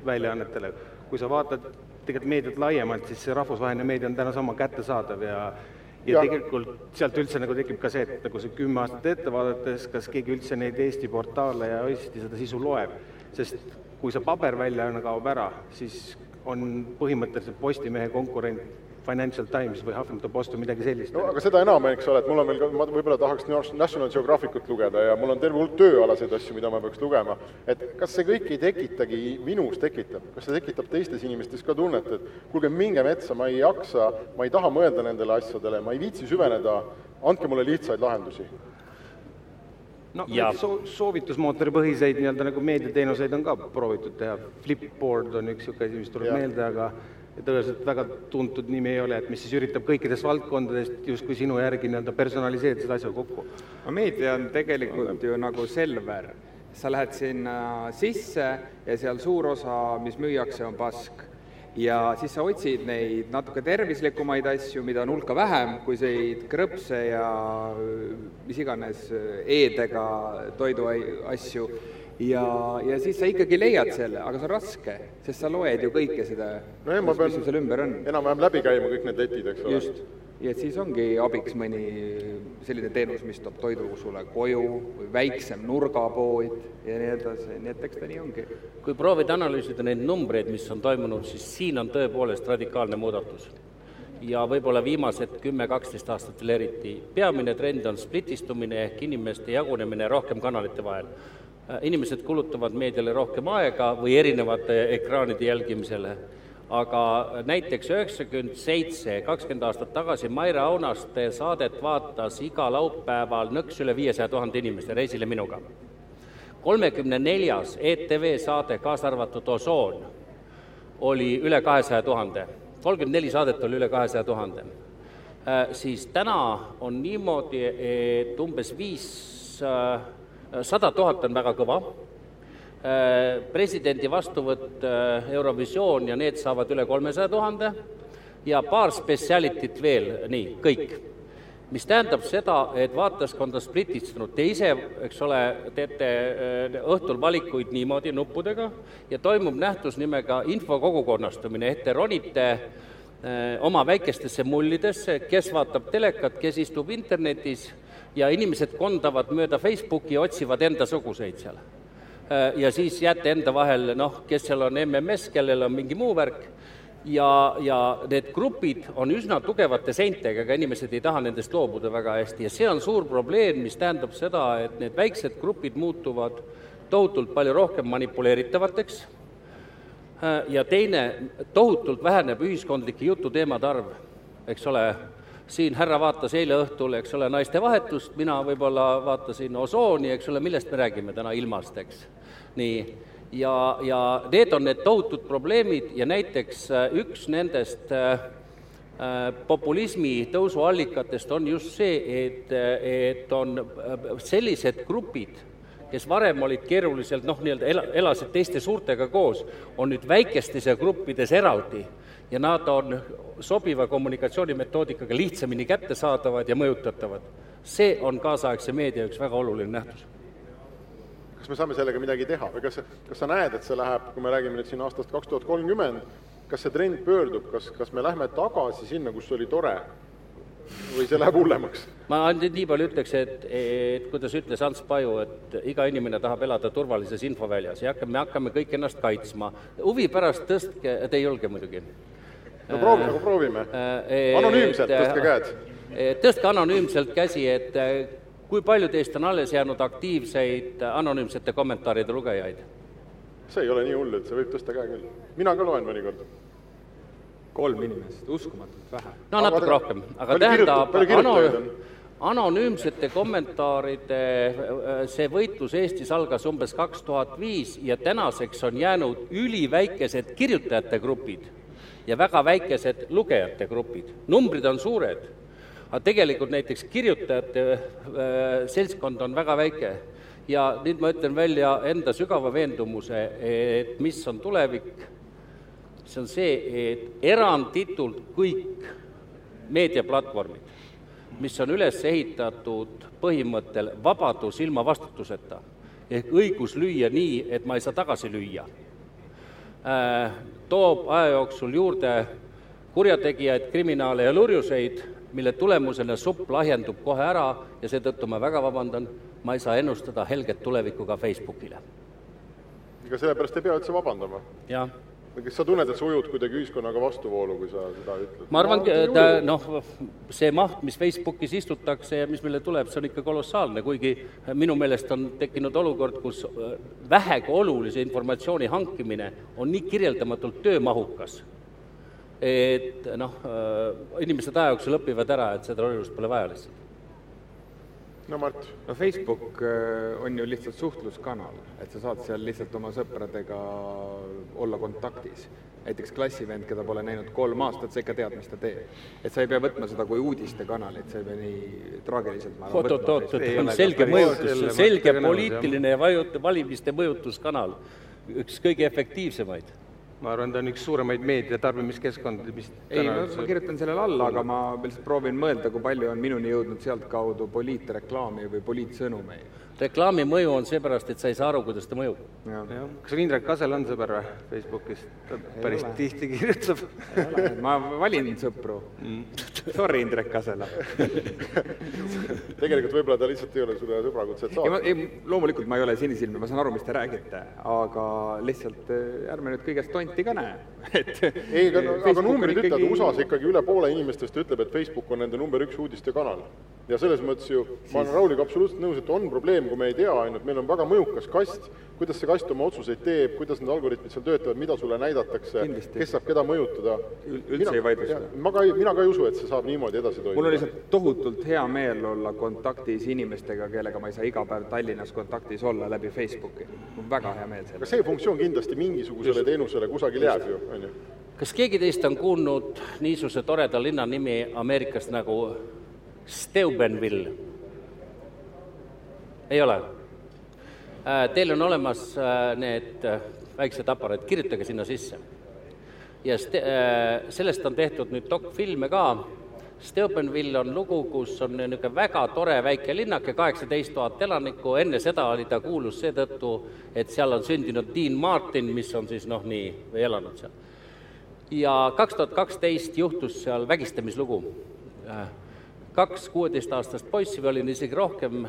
[SPEAKER 4] väljaannetele. kui sa vaatad tegelikult meediat laiemalt, siis see rahvusvaheline meedia on täna sama kättesaadav ja ja, ja tegelikult sealt üldse nagu tekib ka see, et nagu see kümme aastat ette vaadates, kas keegi üldse neid Eesti portaale ja Eesti seda sisu loeb, sest kui see paberväljaanne kaob ära, siis on põhimõtteliselt Postimehe konkurent Financial Times või Huffington Post või midagi sellist.
[SPEAKER 2] no aga seda enam, eks ole, et mul on veel ma võib-olla tahaks National Geographicut lugeda ja mul on terve hulk tööalaseid asju, mida ma peaks lugema, et kas see kõik ei tekitagi, minus tekitab, kas see tekitab teistes inimestes ka tunnet, et kuulge, minge metsa, ma ei jaksa, ma ei taha mõelda nendele asjadele, ma ei viitsi süveneda, andke mulle lihtsaid lahendusi
[SPEAKER 4] no ja soo-, soovitusmootori põhiseid nii-öelda nagu meediateenuseid on ka proovitud teha, Flipboard on üks niisugune asi, mis tuleb ja. meelde, aga tõenäoliselt väga tuntud nimi ei ole, et mis siis üritab kõikidest valdkondadest justkui sinu järgi nii-öelda personaliseerida seda asja kokku.
[SPEAKER 3] no meedia on tegelikult ju nagu Selver, sa lähed sinna sisse ja seal suur osa, mis müüakse, on pask ja siis sa otsid neid natuke tervislikumaid asju, mida on hulka vähem, kui neid krõpse ja mis iganes E-dega toiduasju, ja, ja siis sa ikkagi leiad selle, aga see on raske, sest sa loed ju kõike seda
[SPEAKER 2] no, mis, mis sul seal ümber on. enam-vähem läbi käima kõik need letid, eks ole.
[SPEAKER 3] just ja et siis ongi abiks mõni selline teenus, mis toob toidu sulle koju või väiksem nurgapood ja nii edasi, nii et eks ta nii ongi.
[SPEAKER 5] kui proovida analüüsida neid numbreid, mis on toimunud, siis siin on tõepoolest radikaalne muudatus. ja võib-olla viimased kümme-kaksteist aastat veel eriti. peamine trend on splitistumine ehk inimeste jagunemine rohkem kanalite vahel. inimesed kulutavad meediale rohkem aega või erinevate ekraanide jälgimisele aga näiteks üheksakümmend seitse, kakskümmend aastat tagasi Maire Aunaste saadet vaatas iga laupäeval nõks üle viiesaja tuhande inimese Reisile minuga. kolmekümne neljas ETV saade, kaasa arvatud Osoon, oli üle kahesaja tuhande, kolmkümmend neli saadet oli üle kahesaja tuhande. Äh, siis täna on niimoodi, et umbes viis, äh, sada tuhat on väga kõva presidendi vastuvõtt äh, Eurovisioon ja need saavad üle kolmesaja tuhande ja paar spetsialitit veel, nii, kõik. mis tähendab seda, et vaataskond on splitistunud, te ise, eks ole, teete äh, õhtul valikuid niimoodi nuppudega ja toimub nähtus nimega infokogukonnastumine, ehk te ronite oma väikestesse mullidesse, kes vaatab telekat, kes istub internetis ja inimesed kondavad mööda Facebooki ja otsivad endasuguseid seal. Äh, ja siis jääte enda vahel, noh, kes seal on MMS, kellel on mingi muu värk, ja, ja need grupid on üsna tugevate seintega, ega inimesed ei taha nendest loobuda väga hästi. Ja see on suur probleem, mis tähendab seda, et need väiksed grupid muutuvad tohutult palju rohkem manipuleeritavateks. Äh, ja teine, tohutult väheneb ühiskondlike jututeemade arv, eks ole, siin härra vaatas eile õhtul, eks ole, naistevahetust, mina võib-olla vaatasin osooni, eks ole, millest me räägime täna, ilmast, eks nii, ja, ja need on need tohutud probleemid ja näiteks äh, üks nendest äh, äh, populismi tõusuallikatest on just see, et, et on sellised grupid, kes varem olid keeruliselt noh, nii-öelda ela, elasid teiste suurtega koos, on nüüd väikestes ja gruppides eraldi ja nad on sobiva kommunikatsioonimetoodikaga lihtsamini kättesaadavad ja mõjutatavad. see on kaasaegse meedia üks väga oluline nähtus
[SPEAKER 2] kas me saame sellega midagi teha või kas, kas sa näed, et see läheb, kui me räägime nüüd siin aastast kaks tuhat kolmkümmend, kas see trend pöördub, kas, kas me lähme tagasi sinna, kus oli tore või see läheb hullemaks?
[SPEAKER 5] ma nüüd nii palju ütleks, et, et kuidas ütles Ants Paju, et iga inimene tahab elada turvalises infoväljas ja hakkame, me hakkame kõik ennast kaitsma. huvi pärast tõstke, te ei julge muidugi.
[SPEAKER 2] no proovime, nagu proovime. Äh, anonüümselt, tõstke käed.
[SPEAKER 5] tõstke anonüümselt käsi, et kui palju teist on alles jäänud aktiivseid anonüümsete kommentaaride lugejaid?
[SPEAKER 2] see ei ole nii hull, et see võib tõsta käe küll. mina ka loen mõnikord.
[SPEAKER 3] kolm inimest, uskumatult vähe.
[SPEAKER 5] no natuke
[SPEAKER 2] Aga-
[SPEAKER 5] rohkem, aga tähendab,
[SPEAKER 2] on?
[SPEAKER 5] anonüümsete kommentaaride see võitlus Eestis algas umbes kaks tuhat viis ja tänaseks on jäänud üliväikesed kirjutajate grupid ja väga väikesed lugejate grupid. numbrid on suured, aga tegelikult näiteks kirjutajate äh, seltskond on väga väike. Ja nüüd ma ütlen välja enda sügava veendumuse, et mis on tulevik, see on see, et eranditult kõik meediaplatvormid, mis on üles ehitatud põhimõttel vabadus ilma vastutuseta, ehk õigus lüüa nii, et ma ei saa tagasi lüüa, toob aja jooksul juurde kurjategijaid, kriminaale ja lurjuseid, mille tulemusena supp lahjendub kohe ära ja seetõttu ma väga vabandan, ma ei saa ennustada helget tulevikku ka Facebookile.
[SPEAKER 2] ega sellepärast ei pea üldse vabandama.
[SPEAKER 5] jah
[SPEAKER 2] kas sa tunned, et sa ujud kuidagi ühiskonnaga vastuvoolu, kui sa seda ütled?
[SPEAKER 5] ma arvan, et noh, see maht, mis Facebookis istutakse ja mis meile tuleb, see on ikka kolossaalne, kuigi minu meelest on tekkinud olukord, kus vähegi olulise informatsiooni hankimine on nii kirjeldamatult töömahukas, et noh, inimesed aja jooksul õpivad ära, et seda lollust pole vaja lihtsalt.
[SPEAKER 2] no Mart,
[SPEAKER 3] no Facebook äh, on ju lihtsalt suhtluskanal, et sa saad seal lihtsalt oma sõpradega olla kontaktis. näiteks klassivend, keda pole näinud kolm aastat, sa ikka tead, mis ta teeb. et sa ei pea võtma seda kui uudistekanalit, sa ei pea nii traagiliselt
[SPEAKER 5] oot-oot-oot,
[SPEAKER 4] ei
[SPEAKER 5] on
[SPEAKER 4] ole
[SPEAKER 5] selge mõjutus,
[SPEAKER 4] selle
[SPEAKER 5] selge poliitiline ja vajut-, valimiste mõjutuskanal, üks kõige efektiivsemaid
[SPEAKER 4] ma arvan, ta on üks suuremaid meedia tarbimiskeskkondi, mis
[SPEAKER 3] ei, ma, ma kirjutan sellele alla, aga ma lihtsalt proovin mõelda, kui palju on minuni jõudnud sealtkaudu poliitreklaami või poliitsõnumeid.
[SPEAKER 5] Reklaami mõju on seepärast, et sa ei saa aru, kuidas ta mõjub.
[SPEAKER 4] kas sul Indrek Kasel on sõber või Facebookis? ta päris
[SPEAKER 3] ole.
[SPEAKER 4] tihti kirjutab.
[SPEAKER 3] ma valin sõpru. Sorry, Indrek Kasela.
[SPEAKER 2] tegelikult võib-olla ta lihtsalt ei ole sulle sõbrakutset saanud.
[SPEAKER 3] ei, loomulikult ma ei ole sinisilmne, ma saan aru, mis te räägite, aga lihtsalt eh, ärme nüüd kõigest tonti ka näe, et
[SPEAKER 2] ei, aga, aga numbrid
[SPEAKER 3] ikkagi-
[SPEAKER 2] ütlevad, USA-s ikkagi üle poole inimestest ütleb, et Facebook on nende number üks uudistekanal. ja selles mõttes ju, ma olen Rauliga absoluutselt nõus, et on probleem, kui me ei tea ainult, meil on väga mõjukas kast, kuidas see kast oma otsuseid teeb, kuidas need algoritmid seal töötavad, mida sulle näidatakse, kes saab keda mõjutada.
[SPEAKER 3] Ül- üldse ei vaidlusta.
[SPEAKER 2] ma ka ei, mina ka ei usu, et see saab niimoodi edasi toimuda.
[SPEAKER 3] mul on lihtsalt tohutult hea meel olla kontaktis inimestega, kellega ma ei saa iga päev Tallinnas kontaktis olla läbi Facebooki. mul on väga hea meel
[SPEAKER 2] aga
[SPEAKER 3] selle
[SPEAKER 2] see funktsioon kindlasti mingisugusele teenusele kusagil jääb ju, on ju.
[SPEAKER 5] kas keegi teist on kuulnud niisuguse toreda linna nimi Ameerikas nagu Steubenville? Ei ole? Teil on olemas äh, need äh, väiksed aparaadid, kirjutage sinna sisse. ja ste-, äh, sellest on tehtud nüüd dokfilme ka, Steubenville on lugu, kus on niisugune väga tore väike linnake, kaheksateist tuhat elanikku, enne seda oli ta kuulus seetõttu, et seal on sündinud Dean Martin, mis on siis noh, nii, või elanud seal. ja kaks tuhat kaksteist juhtus seal vägistamislugu. Kaks kuueteistaastast poissi või oli isegi rohkem,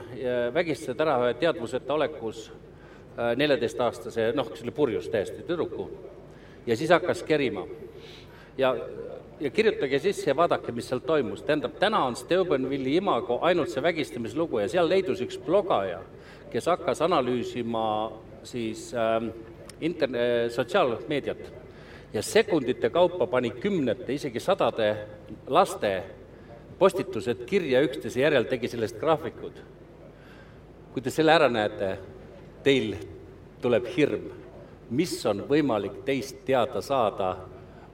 [SPEAKER 5] vägistasid ära ühe teadvuseta olekus neljateistaastase, noh, selle purjus täiesti tüdruku. ja siis hakkas kerima. ja ja kirjutage sisse ja vaadake, mis seal toimus. tähendab, täna on Steubenvilli imago ainult see vägistamislugu ja seal leidus üks blogaja, kes hakkas analüüsima siis äh, interne-, sotsiaalmeediat ja sekundite kaupa pani kümnete, isegi sadade laste postitused kirja üksteise järel, tegi sellest graafikud. kui te selle ära näete, teil tuleb hirm, mis on võimalik teist teada saada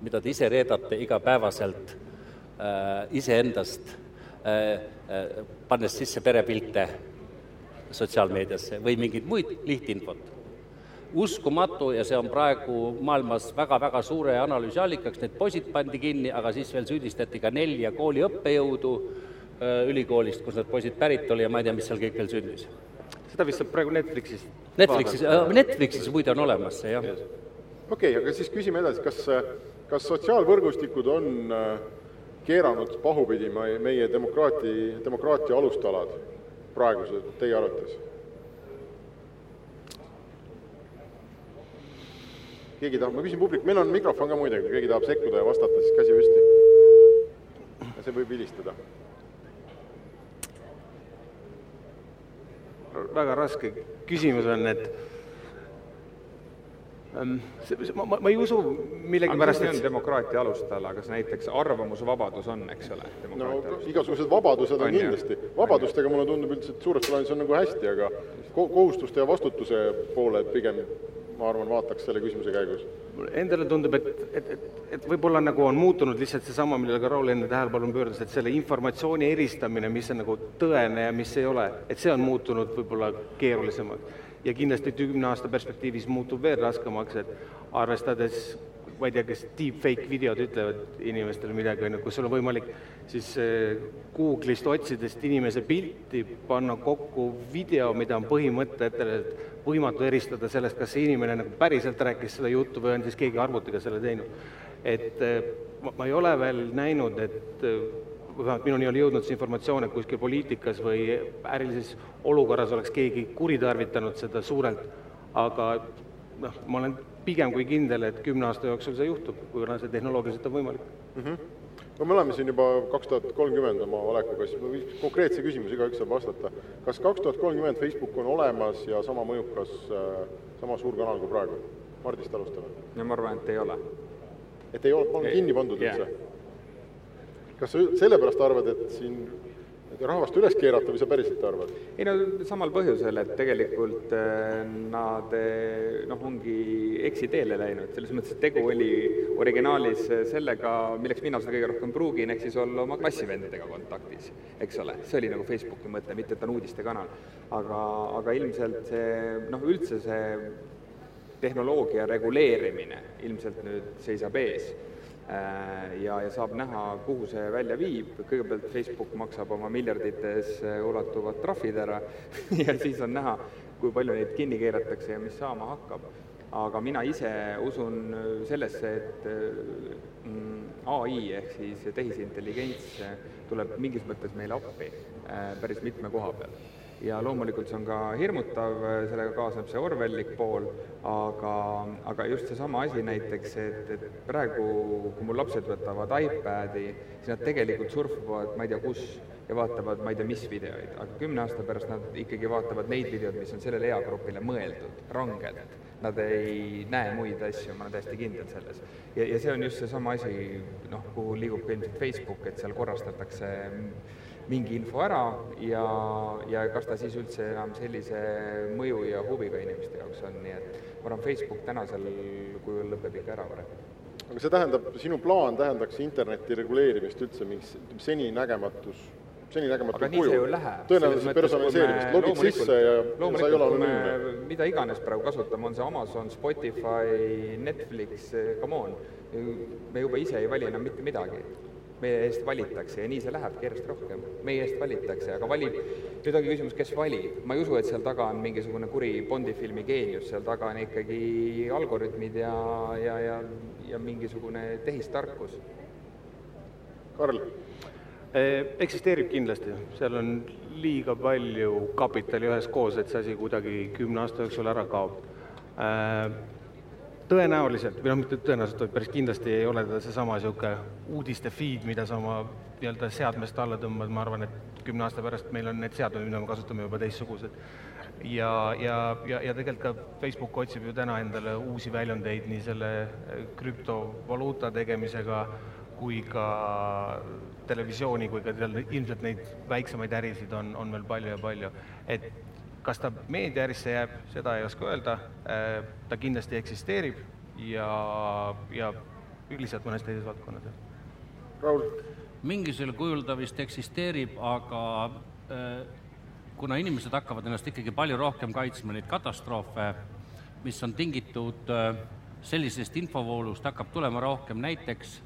[SPEAKER 5] mida te ise reedate igapäevaselt äh, iseendast äh,, äh, pannes sisse perepilte sotsiaalmeediasse või mingit muid lihtinfot. Uskumatu ja see on praegu maailmas väga-väga suure analüüsi allikaks, need poisid pandi kinni, aga siis veel süüdistati ka nelja kooli õppejõudu äh, ülikoolist, kus need poisid pärit oli ja ma ei tea, mis seal kõik veel sündis.
[SPEAKER 4] seda vist saab praegu Netflixist
[SPEAKER 5] Netflixis äh,, Netflixis muide on olemas see, jah.
[SPEAKER 2] okei okay,, aga siis küsime edasi, kas, kas sotsiaalvõrgustikud on äh, keeranud pahupidi meie, demokraati, demokraatia alustalad praegused, teie arvates? Keegi tahab, ma küsin publik, meil on mikrofon ka muide, kui keegi tahab sekkuda ja vastata, siis käsi püsti. see võib vilistada.
[SPEAKER 4] väga raske küsimus on, et ähm, ma, ma, ma ei usu millegipärast,
[SPEAKER 3] et see on demokraatia alustala, kas näiteks arvamusvabadus on, eks ole?
[SPEAKER 2] no igasugused vabadused on, on kindlasti, vabadustega mulle tundub üldse, et suures plaanis on nagu hästi, aga kohustuste ja vastutuse poole pigem ma arvan, vaataks selle küsimuse käigus.
[SPEAKER 4] Endale tundub, et, et, et, et võib-olla nagu on muutunud lihtsalt seesama, millele ka Raul enne tähelepanu pöördus, et selle informatsiooni eristamine, mis on nagu tõene ja mis ei ole, et see on muutunud võib-olla keerulisemaks. ja kindlasti kümne aasta perspektiivis muutub veel raskemaks, et arvestades ma ei tea, kas deepfake videod ütlevad inimestele midagi, on ju, kus sul on võimalik siis eh, Google'ist otsidest inimese pilti, panna kokku video, mida on põhimõtteliselt võimatu eristada sellest, kas see inimene nagu päriselt rääkis seda juttu või on siis keegi arvutiga selle teinud. et eh, ma, ma ei ole veel näinud, et eh, vähemalt minuni ole jõudnud see informatsioon, et kuskil poliitikas või ärilises olukorras oleks keegi kuritarvitanud seda suurelt, aga noh, ma olen pigem kui kindel, et kümne aasta jooksul see juhtub, kuna see tehnoloogiliselt on võimalik mm.
[SPEAKER 2] -hmm no me oleme siin juba kaks tuhat kolmkümmend oma olekuga, siis konkreetse küsimuse igaüks saab vastata. kas kaks tuhat kolmkümmend Facebook on olemas ja sama mõjukas, äh, sama suur kanal kui praegu? Mardist alustame.
[SPEAKER 3] no ma arvan, et ei ole.
[SPEAKER 2] et ei ole, on kinni pandud üldse yeah.? kas sa sellepärast arvad, et siin rahvast üles keerata või sa päriselt arvad?
[SPEAKER 3] ei no samal põhjusel, et tegelikult äh, nad äh, noh, ongi eksiteele läinud, selles mõttes, et tegu oli originaalis sellega, milleks mina seda kõige rohkem pruugin, ehk siis olla oma klassivendadega kontaktis, eks ole, see oli nagu Facebooki mõte, mitte et ta on uudistekanal. aga, aga ilmselt see noh, üldse see tehnoloogia reguleerimine ilmselt nüüd seisab ees Äh, ja, ja saab näha, kuhu see välja viib, kõigepealt Facebook maksab oma miljardites äh, ulatuvad trahvid ära ja siis on näha, kui palju neid kinni keeratakse ja mis saama hakkab. aga mina ise usun sellesse, et mm, AI ehk siis tehisintelligents tuleb mingis mõttes meile appi äh, päris mitme koha peal ja loomulikult see on ka hirmutav, sellega kaasneb see orwellik pool, aga, aga just seesama asi näiteks, et, et praegu, kui mul lapsed võtavad iPadi, siis nad tegelikult surfavad ma ei tea kus ja vaatavad ma ei tea mis videoid, aga kümne aasta pärast nad ikkagi vaatavad neid videoid, mis on sellele eagrupile mõeldud, rangelt. Nad ei näe muid asju, ma olen täiesti kindel selles. ja, ja see on just seesama asi, noh, kuhu liigub ka ilmselt Facebook, et seal korrastatakse mingi info ära ja, ja kas ta siis üldse enam sellise mõju ja huviga inimeste jaoks on, nii et ma arvan, Facebook tänasel kujul lõpeb ikka ära varem.
[SPEAKER 2] aga see tähendab, sinu plaan tähendaks interneti reguleerimist üldse mingis seninägematus, seninägematul kujul? tõenäoliselt personaliseerimist, logid sisse ja sa ei ole anonüümne.
[SPEAKER 3] mida iganes praegu kasutame, on see Amazon, Spotify, Netflix, come on, me juba ise ei vali enam mitte midagi meie eest valitakse ja nii see lähebki järjest rohkem. meie eest valitakse, aga valib, nüüd ongi küsimus, kes valib. ma ei usu, et seal taga on mingisugune kuri Bondi filmi geenius, seal taga on ikkagi algoritmid ja, ja, ja, ja mingisugune tehistarkus.
[SPEAKER 2] Karl?
[SPEAKER 4] Eh, eksisteerib kindlasti, seal on liiga palju kapitali üheskoos, et see asi kuidagi kümne aasta jooksul ära kaob äh, tõenäoliselt, või noh, mitte tõenäoliselt, vaid päris kindlasti ei ole ta seesama niisugune uudiste feed, mida sa oma nii-öelda seadmest alla tõmbad, ma arvan, et kümne aasta pärast meil on need seadmed, mida me kasutame, juba teistsugused. ja, ja, ja, ja tegelikult ka Facebook otsib ju täna endale uusi väljundeid nii selle äh, krüptovaluuta tegemisega kui ka televisiooni kui ka ilmselt neid väiksemaid ärisid on, on veel palju ja palju. et kas ta meediaärisse jääb, seda ei oska öelda, äh, ta kindlasti eksisteerib ja, ja lihtsalt mõnes teises valdkonnas.
[SPEAKER 2] Raul?
[SPEAKER 5] mingisugusel kujul ta vist eksisteerib, aga äh, kuna inimesed hakkavad ennast ikkagi palju rohkem kaitsma neid katastroofe, mis on tingitud äh, sellisest infovoolust, hakkab tulema rohkem, näiteks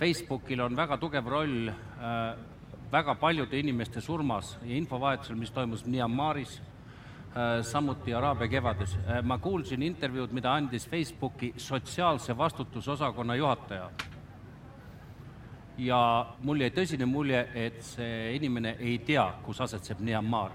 [SPEAKER 5] Facebookil on väga tugev roll väga paljude inimeste surmas ja infovahetusel, mis toimus Myanmaris, samuti Araabia kevades. Äh, ma kuulsin intervjuud, mida andis Facebooki sotsiaalse vastutuse osakonna juhataja. ja mul jäi tõsine mulje, et see inimene ei tea, kus asetseb Myanmar.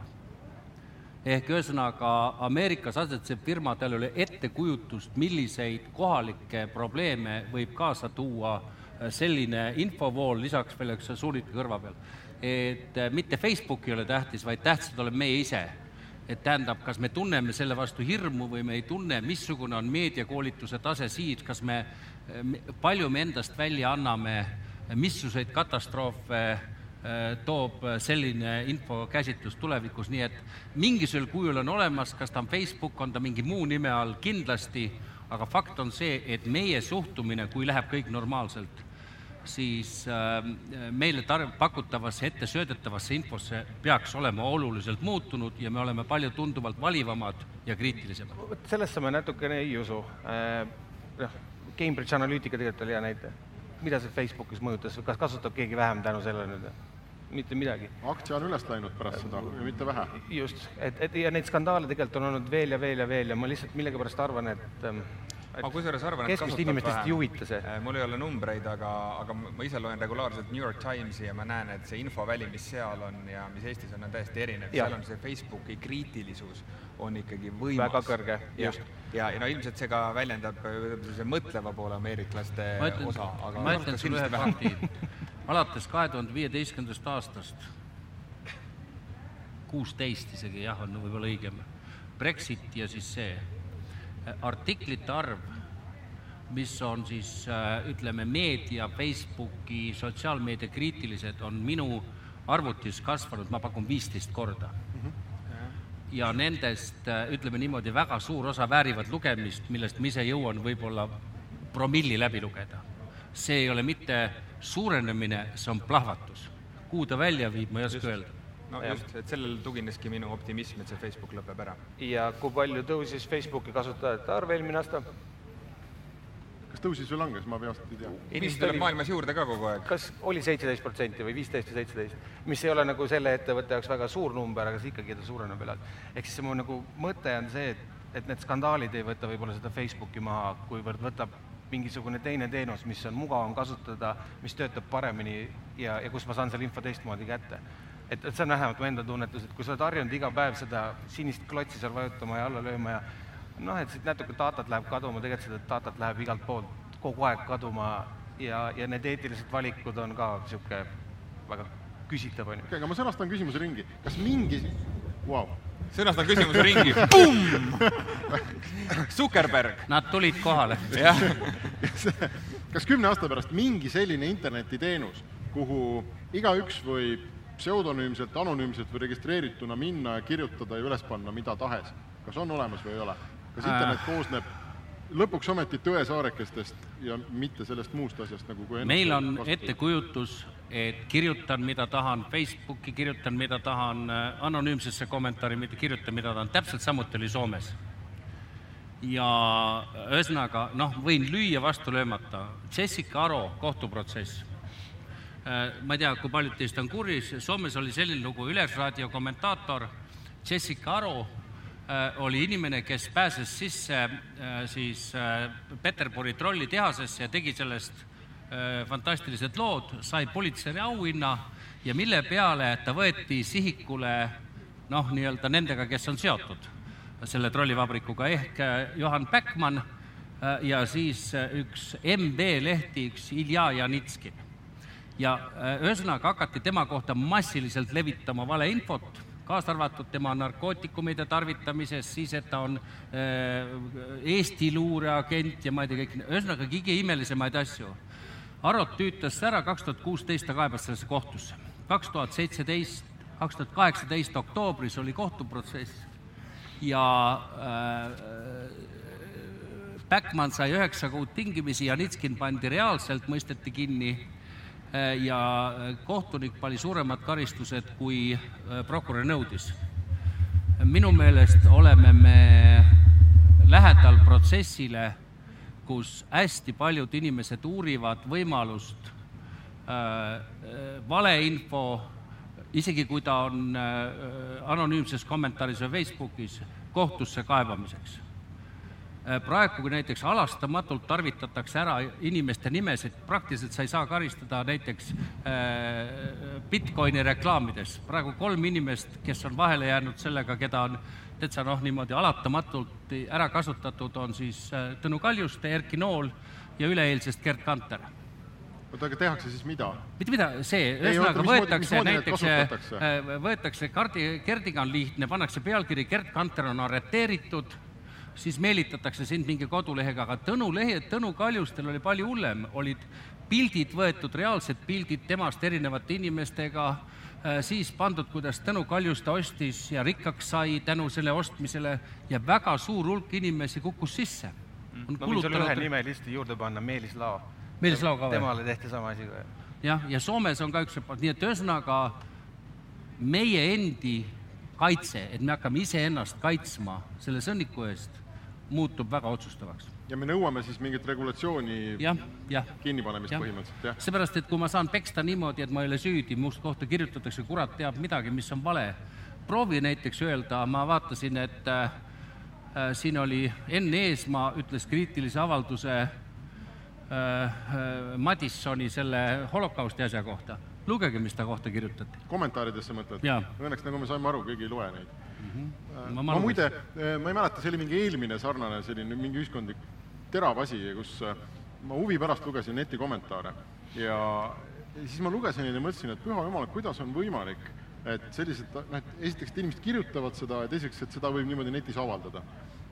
[SPEAKER 5] ehk ühesõnaga, Ameerikas asetsev firma, tal ei ole ettekujutust, milliseid kohalikke probleeme võib kaasa tuua äh, selline infovool, lisaks veel üks suunike kõrva peal. et mitte Facebook ei ole tähtis, vaid tähtsad oleme meie ise et tähendab, kas me tunneme selle vastu hirmu või me ei tunne, missugune on meediakoolituse tase siin, kas me, palju me endast välja anname, missuguseid katastroofe toob selline infokäsitlus tulevikus, nii et mingisugusel kujul on olemas, kas ta on Facebook, on ta mingi muu nime all, kindlasti, aga fakt on see, et meie suhtumine, kui läheb kõik normaalselt, siis ähm, meile tar-, pakutavasse, ette söödetavasse infosse peaks olema oluliselt muutunud ja me oleme palju tunduvalt valivamad ja kriitilisemad.
[SPEAKER 4] vot sellesse ma natukene ei usu. Äh, noh, Cambridge Analytica tegelikult oli hea näide. mida see Facebookis mõjutas, kas kasutab keegi vähem tänu sellele nüüd? mitte midagi.
[SPEAKER 2] aktsia on üles läinud pärast seda ja mitte vähe.
[SPEAKER 4] just, et, et ja neid skandaale tegelikult on olnud veel ja veel ja veel ja ma lihtsalt millegipärast arvan, et ähm,
[SPEAKER 3] ma kusjuures arvan, et
[SPEAKER 4] keskmist inimestest ei huvita see.
[SPEAKER 3] Äh, mul ei ole numbreid, aga, aga ma ise loen regulaarselt New York Timesi ja ma näen, et see infoväli, mis seal on ja mis Eestis on, on täiesti erinev. seal on see Facebooki kriitilisus on ikkagi võimas.
[SPEAKER 4] väga kõrge, just.
[SPEAKER 3] ja, ja no ilmselt see ka väljendab sellise mõtleva poole ameeriklaste
[SPEAKER 5] ütlen,
[SPEAKER 3] osa, aga
[SPEAKER 5] ma ütlen sulle ühe fakti. alates kahe tuhande viieteistkümnendast aastast, kuusteist isegi jah, on võib-olla õigem, Brexit ja siis see artiklite arv, mis on siis ütleme, meedia, Facebooki, sotsiaalmeedia kriitilised, on minu arvutis kasvanud, ma pakun viisteist korda mm. -hmm. ja nendest ütleme niimoodi, väga suur osa väärivad lugemist, millest ma ise jõuan võib-olla promilli läbi lugeda. see ei ole mitte suurenemine, see on plahvatus. kuhu ta välja viib, ma ei oska öelda
[SPEAKER 3] no ja. just, et sellel tugineski minu optimism, et see Facebook lõpeb ära.
[SPEAKER 4] ja kui palju tõusis Facebooki kasutajate arv eelmine aasta?
[SPEAKER 2] kas tõusis või langes, ma peast ei tea.
[SPEAKER 3] inimesi tuleb maailmas juurde ka kogu aeg.
[SPEAKER 4] kas oli seitseteist protsenti või viisteist või seitseteist, mis ei ole nagu selle ettevõtte jaoks väga suur number, aga see ikkagi ta suureneb edasi. ehk siis mu nagu mõte on see, et, et need skandaalid ei võta võib-olla seda Facebooki maha, kuivõrd võtab mingisugune teine teenus, mis on mugavam kasutada, mis töötab paremini ja, ja kus ma saan selle info teistmoodi kätte et, et see on vähemalt mu enda tunnetus, et kui sa oled harjunud iga päev seda sinist klotsi seal vajutama ja alla lööma ja noh, et siit natuke datat läheb kaduma, tegelikult seda datat läheb igalt poolt kogu aeg kaduma ja, ja need eetilised valikud on ka niisugune väga küsitav, on ju.
[SPEAKER 2] okei, aga ma sõnastan küsimuse ringi. kas mingi wow.,
[SPEAKER 3] sõnastan küsimuse ringi, pumm! Zuckerberg.
[SPEAKER 5] Nad tulid kohale.
[SPEAKER 3] jah.
[SPEAKER 2] kas kümne aasta pärast mingi selline internetiteenus, kuhu igaüks võib pseudonüümselt, anonüümselt või registreerituna minna ja kirjutada ja üles panna mida tahes. kas on olemas või ei ole? kas internet äh. koosneb lõpuks ometi tõesaarekestest ja mitte sellest muust asjast, nagu kui
[SPEAKER 5] meil on ettekujutus, et kirjutan, mida tahan Facebooki, kirjutan, mida tahan äh, anonüümsesse kommentaari, mitte kirjutan, mida tahan, täpselt samuti oli Soomes. ja ühesõnaga, noh, võin lüüa vastu löömata, Jessica Aro kohtuprotsess ma ei tea, kui paljud teist on kursis, Soomes oli selline lugu, Ülesraadio kommentaator Jessica Aro äh, oli inimene, kes pääses sisse äh, siis Peterburi trollitehasesse ja tegi sellest fantastilised lood, sai politseiri auhinna ja mille peale ta võeti sihikule noh, nii-öelda nendega, kes on seotud. Selle trollivabrikuga, ehk Johan Backman ja siis üks MB lehti, üks Ilja Janitskin ja äh, ühesõnaga hakati tema kohta massiliselt levitama valeinfot, kaasa arvatud tema narkootikumide tarvitamisest, siis et ta on äh, Eesti luureagent ja ma ei tea, kõik, ühesõnaga kõige imelisemaid asju. Arot tüütas ära, kaks tuhat kuusteist ta kaebas sellesse kohtusse. kaks tuhat seitseteist, kaks tuhat kaheksateist oktoobris oli kohtuprotsess ja äh, Backman sai üheksa kuud tingimisi, Janitskin pandi reaalselt, mõisteti kinni ja äh, kohtunik pani suuremad karistused, kui äh, prokurör nõudis. minu meelest oleme me lähedal protsessile, kus hästi paljud inimesed uurivad võimalust valeinfo, isegi kui ta on anonüümses kommentaaris või Facebookis, kohtusse kaebamiseks Äh, praegu, kui näiteks halastamatult tarvitatakse ära inimeste nimesid, praktiliselt sa ei saa karistada näiteks äh, Bitcoini reklaamides. praegu kolm inimest, kes on vahele jäänud sellega, keda on täitsa noh, niimoodi alatamatult ära kasutatud, on siis äh, Tõnu Kaljuste, Erki Nool ja üleeilsest Gerd Kanter.
[SPEAKER 2] oota, aga tehakse siis mida?
[SPEAKER 5] mitte mida, see, ühesõnaga võetakse
[SPEAKER 2] neid
[SPEAKER 5] näiteks, äh, võetakse Kardi, Gerdiga on lihtne, pannakse pealkiri Gerd Kanter on arreteeritud, siis meelitatakse sind mingi kodulehega, aga Tõnu lehe, Tõnu Kaljustel oli palju hullem, olid pildid võetud, reaalsed pildid temast erinevate inimestega, siis pandud, kuidas Tõnu Kaljuste ostis ja rikkaks sai tänu selle ostmisele ja väga suur hulk inimesi kukkus sisse.
[SPEAKER 4] ma võin sulle ühe nime lihtsalt juurde panna, Meelis Lao.
[SPEAKER 5] Meelis Lao ka või?
[SPEAKER 4] temale tehti sama asi ka.
[SPEAKER 5] jah, ja Soomes on ka üks, nii et ühesõnaga meie endi kaitse, et me hakkame iseennast kaitsma selle sõnniku eest, muutub väga otsustavaks.
[SPEAKER 2] ja me nõuame siis mingit regulatsiooni
[SPEAKER 5] jah, jah.
[SPEAKER 2] kinnipanemist
[SPEAKER 5] Jah.
[SPEAKER 2] põhimõtteliselt, jah?
[SPEAKER 5] seepärast, et kui ma saan peksta niimoodi, et ma ei ole süüdi, must kohta kirjutatakse kurat teab midagi, mis on vale. proovi näiteks öelda, ma vaatasin, et äh, äh, siin oli Enn Eesmaa ütles kriitilise avalduse äh, äh, Madissoni selle holokausti asja kohta. lugege, mis ta kohta kirjutati.
[SPEAKER 2] kommentaaridesse mõtled? Õnneks, nagu me saime aru, keegi ei loe neid.
[SPEAKER 5] Ma,
[SPEAKER 2] ma muide, ma ei mäleta, see oli mingi eelmine sarnane selline mingi ühiskondlik terav asi, kus äh, ma huvi pärast lugesin netikommentaare ja, ja siis ma lugesin neid ja mõtlesin, et püha jumal, kuidas on võimalik, et sellised, noh, et esiteks, et inimesed kirjutavad seda ja teiseks, et seda võib niimoodi netis avaldada.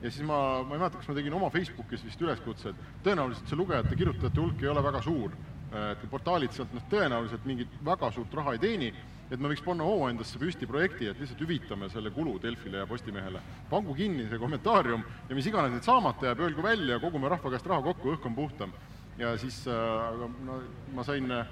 [SPEAKER 2] ja siis ma, ma ei mäleta, kas ma tegin oma Facebookis vist üleskutse, et tõenäoliselt see lugejate, kirjutajate hulk ei ole väga suur, et portaalid sealt noh, tõenäoliselt mingit väga suurt raha ei teeni, et me võiks panna hoo endasse püsti projekti, et lihtsalt hüvitame selle kulu Delfile ja Postimehele. pangu kinni see kommentaarium ja mis iganes nüüd saamata jääb, öelgu välja, kogume rahva käest raha kokku, õhk on puhtam. ja siis äh, aga no ma sain äh,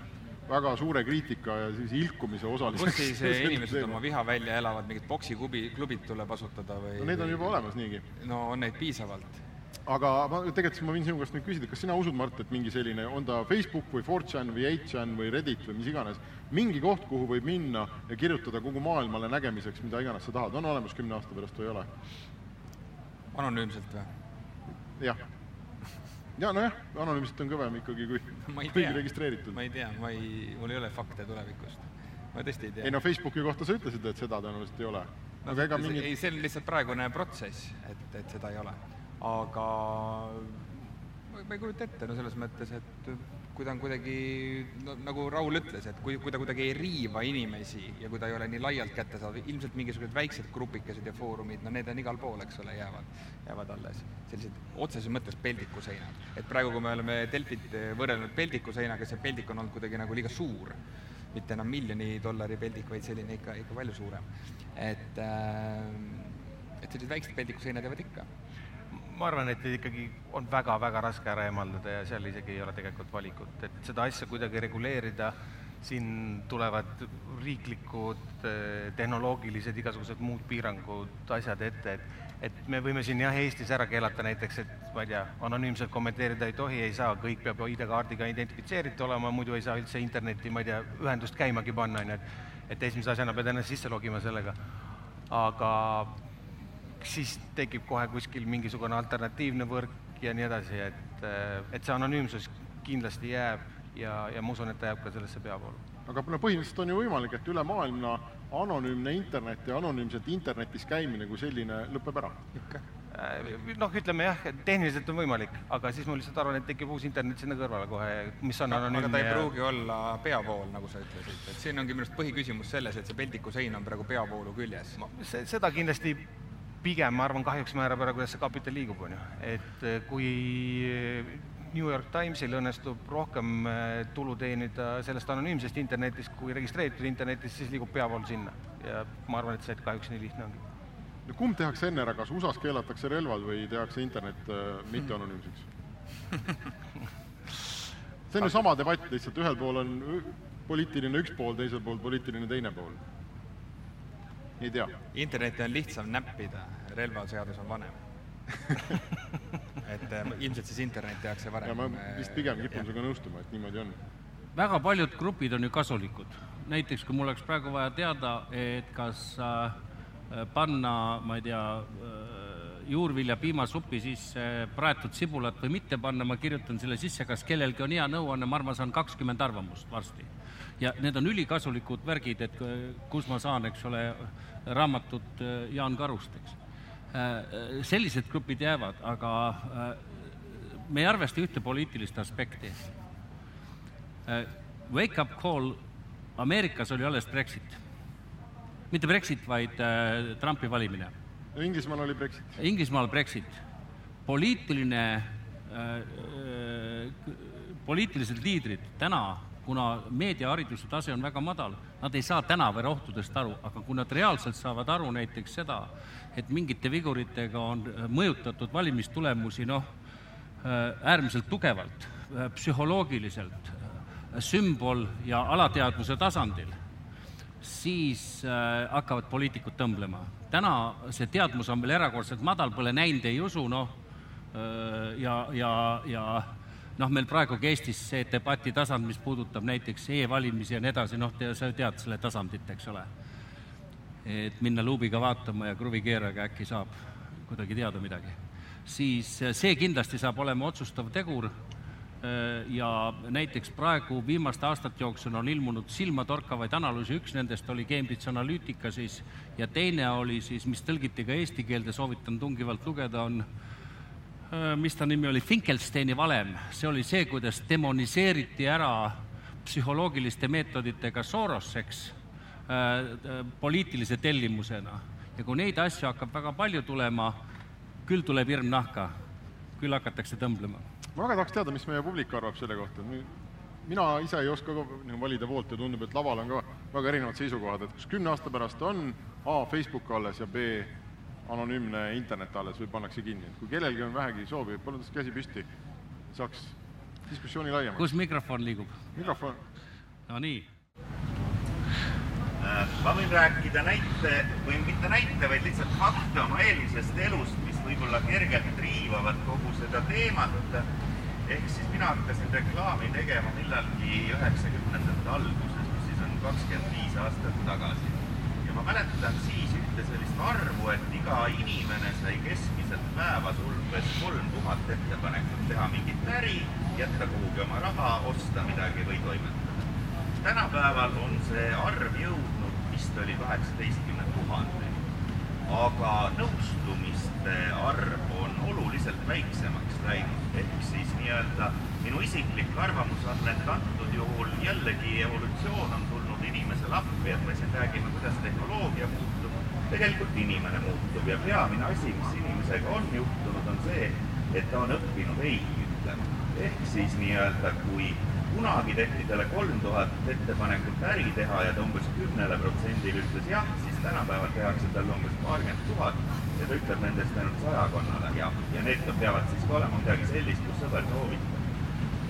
[SPEAKER 2] väga suure kriitika ja sellise ilkumise osaliseks.
[SPEAKER 3] kus siis eh, inimesed oma viha välja elavad, mingid poksiklubi, klubid tuleb asutada või?
[SPEAKER 2] no neid on juba olemas niigi.
[SPEAKER 3] no on neid piisavalt
[SPEAKER 2] aga ma tegelikult ma võin sinu käest nüüd küsida, kas sina usud, Mart, et mingi selline, on ta Facebook või 4chan või 8chan või Reddit või mis iganes, mingi koht, kuhu võib minna ja kirjutada kogu maailmale nägemiseks, mida iganes sa tahad, on olemas kümne aasta pärast või ei ole?
[SPEAKER 3] anonüümselt või?
[SPEAKER 2] jah. ja nojah, anonüümselt on kõvem ikkagi kui kõigi registreeritud.
[SPEAKER 3] ma ei tea, ma ei, mul ei ole fakte tulevikust. ma tõesti ei tea.
[SPEAKER 2] ei no Facebooki kohta sa ütlesid, et seda tõenäoliselt ei ole.
[SPEAKER 3] no,
[SPEAKER 2] aga ega
[SPEAKER 3] see,
[SPEAKER 2] mingit
[SPEAKER 3] ei, see on lihtsalt praegune protsess, et, et seda ei ole. Aga ma, ei kujuta ette, no selles mõttes, et kui ta on kuidagi, no nagu Raul ütles, et kui, kui ta kuidagi ei riiva inimesi ja kui ta ei ole nii laialt kättesaadav, ilmselt mingisugused väiksed grupikesed ja foorumid, no need on igal pool, eks ole, jäävad, jäävad alles. sellised otseses mõttes peldikuseinad. et praegu, kui me oleme Delfit võrrelnud peldikuseinaga, see peldik on olnud kuidagi nagu liiga suur. mitte enam miljoni dollari peldik, vaid selline ikka, ikka palju suurem. et äh, et sellised väiksed peldikuseinad jäävad ikka
[SPEAKER 4] ma arvan, et ikkagi on väga-väga raske ära eemaldada ja seal isegi ei ole tegelikult valikut, et seda asja kuidagi reguleerida, siin tulevad riiklikud eh, tehnoloogilised igasugused muud piirangud, asjad ette, et et me võime siin jah, Eestis ära keelata näiteks, et ma ei tea, anonüümselt kommenteerida ei tohi, ei saa, kõik peab ID-kaardiga identifitseeritud olema, muidu ei saa üldse internetti, ma ei tea, ühendust käimagi panna, on ju, et et esimese asjana pead ennast sisse logima sellega. aga siis tekib kohe kuskil mingisugune alternatiivne võrk ja nii edasi, et, et see anonüümsus kindlasti jääb ja, ja ma usun, et ta jääb ka sellesse peavoolu.
[SPEAKER 2] aga no põhimõtteliselt on ju võimalik, et ülemaailmne anonüümne internet ja anonüümselt internetis käimine kui selline lõpeb ära.
[SPEAKER 3] ikka.
[SPEAKER 4] noh, ütleme jah, et tehniliselt on võimalik, aga siis ma lihtsalt arvan, et tekib uus internet sinna kõrvale kohe, mis on anonüümne
[SPEAKER 3] aga ta ei
[SPEAKER 4] ja...
[SPEAKER 3] pruugi olla peavool, nagu sa ütlesid, et siin ongi minu arust põhiküsimus selles, et see peldikusein on praegu peavoolu küljes.
[SPEAKER 4] see, seda kindlasti pigem, ma arvan, kahjuks määrab ära, kuidas see kapital liigub, on ju. et eh, kui New York Timesil õnnestub rohkem eh, tulu teenida sellest anonüümsest internetist kui registreeritud internetist, siis liigub peavool sinna. ja ma arvan, et see kahjuks nii lihtne ongi.
[SPEAKER 2] no kumb tehakse enne ära, kas USA-s keelatakse relvad või tehakse internet mitteanonüümseks? see on ju sama debatt, lihtsalt ühel pool on poliitiline üks pool, teisel pool poliitiline teine pool. Ei tea.
[SPEAKER 3] internetti on lihtsam näppida, relvaseadus on vanem et äh, ilmselt siis internet tehakse varem.
[SPEAKER 2] ja ma vist pigem kipun sinuga nõustuma, et niimoodi on.
[SPEAKER 5] väga paljud grupid on ju kasulikud. näiteks kui mul oleks praegu vaja teada, et kas äh, panna, ma ei tea äh,, juurvilja piimasuppi sisse praetud sibulat või mitte panna, ma kirjutan selle sisse, kas kellelgi on hea nõuanne, ma arvan, saan kakskümmend arvamust varsti. ja need on ülikasulikud värgid, et äh, kus ma saan, eks ole, raamatut äh, Jaan Karust, eks Äh, sellised grupid jäävad, aga äh, me ei arvesta ühte poliitilist aspekti. Wake up call Ameerikas oli alles Brexit. mitte Brexit, vaid Trumpi valimine.
[SPEAKER 2] Inglismaal oli Brexit.
[SPEAKER 5] Inglismaal Brexit. poliitiline äh,, poliitilised liidrid täna kuna meediahariduse tase on väga madal, nad ei saa tänavarohtudest aru, aga kui nad reaalselt saavad aru näiteks seda, et mingite viguritega on mõjutatud valimistulemusi noh, äärmiselt tugevalt, psühholoogiliselt, sümbol- ja alateadvuse tasandil, siis äh, hakkavad poliitikud tõmblema. täna see teadmus on veel erakordselt madal, pole näinud, ei usu, noh, ja, ja, ja noh, meil praegugi Eestis see debati tasand, mis puudutab näiteks e-valimisi ja nii edasi, noh, sa ju tead selle tasandit, eks ole. et minna luubiga vaatama ja kruvikeerajaga äkki saab kuidagi teada midagi. siis see kindlasti saab olema otsustav tegur ja näiteks praegu viimaste aastate jooksul on ilmunud silmatorkavaid analüüse, üks nendest oli Cambridge Analytica siis ja teine oli siis, mis tõlgiti ka eesti keelde, soovitan tungivalt lugeda, on mis ta nimi oli, Finkelsteini valem, see oli see, kuidas demoniseeriti ära psühholoogiliste meetoditega Soros, eks, äh, äh, poliitilise tellimusena. ja kui neid asju hakkab väga palju tulema, küll tuleb hirm nahka, küll hakatakse tõmblema.
[SPEAKER 2] ma väga tahaks teada, mis meie publik arvab selle kohta, mina ise ei oska ka nagu valida poolt ja tundub, et laval on ka väga erinevad seisukohad, et kas kümne aasta pärast on A, Facebook alles ja B, anonüümne internet alles või pannakse kinni, et kui kellelgi on vähegi soovi, palun tõstke käsi püsti, saaks diskussiooni laiemaks.
[SPEAKER 5] kus mikrofon liigub?
[SPEAKER 2] mikrofon.
[SPEAKER 5] no nii.
[SPEAKER 6] Äh, ma võin rääkida näite või mitte näite, vaid lihtsalt fakte oma eelmisest elust, mis võib-olla kergelt riivavad kogu seda teemat. ehk siis mina hakkasin reklaami tegema millalgi üheksakümnendate alguses, mis siis on kakskümmend viis aastat tagasi. ja ma mäletan siis ühte sellist arvu, et iga inimene sai keskmiselt päevas umbes kolm tuhat ettepanekut teha mingit äri, jätta kuhugi oma raha, osta midagi või toimetada. tänapäeval on see arv jõudnud, vist oli kaheksateistkümne tuhandeni. aga nõustumiste arv on oluliselt väiksemaks läinud, ehk siis nii-öelda minu isiklik arvamus on, et antud juhul jällegi evolutsioon on tulnud inimesele appi, et me siin räägime, kuidas tehnoloogia muutub, tegelikult inimene muutub ja peamine asi, mis inimesega on juhtunud, on see, et ta on õppinud ei ütlema. ehk siis nii-öelda, kui kunagi tehti talle kolm tuhat ettepanekut äri teha ja ta umbes kümnele protsendile ütles jah, siis tänapäeval tehakse talle umbes paarkümmend tuhat ja ta ütleb nendest ainult sajakonnale jah, ja need peavad siis ka olema midagi sellist, kus sõber soovitab.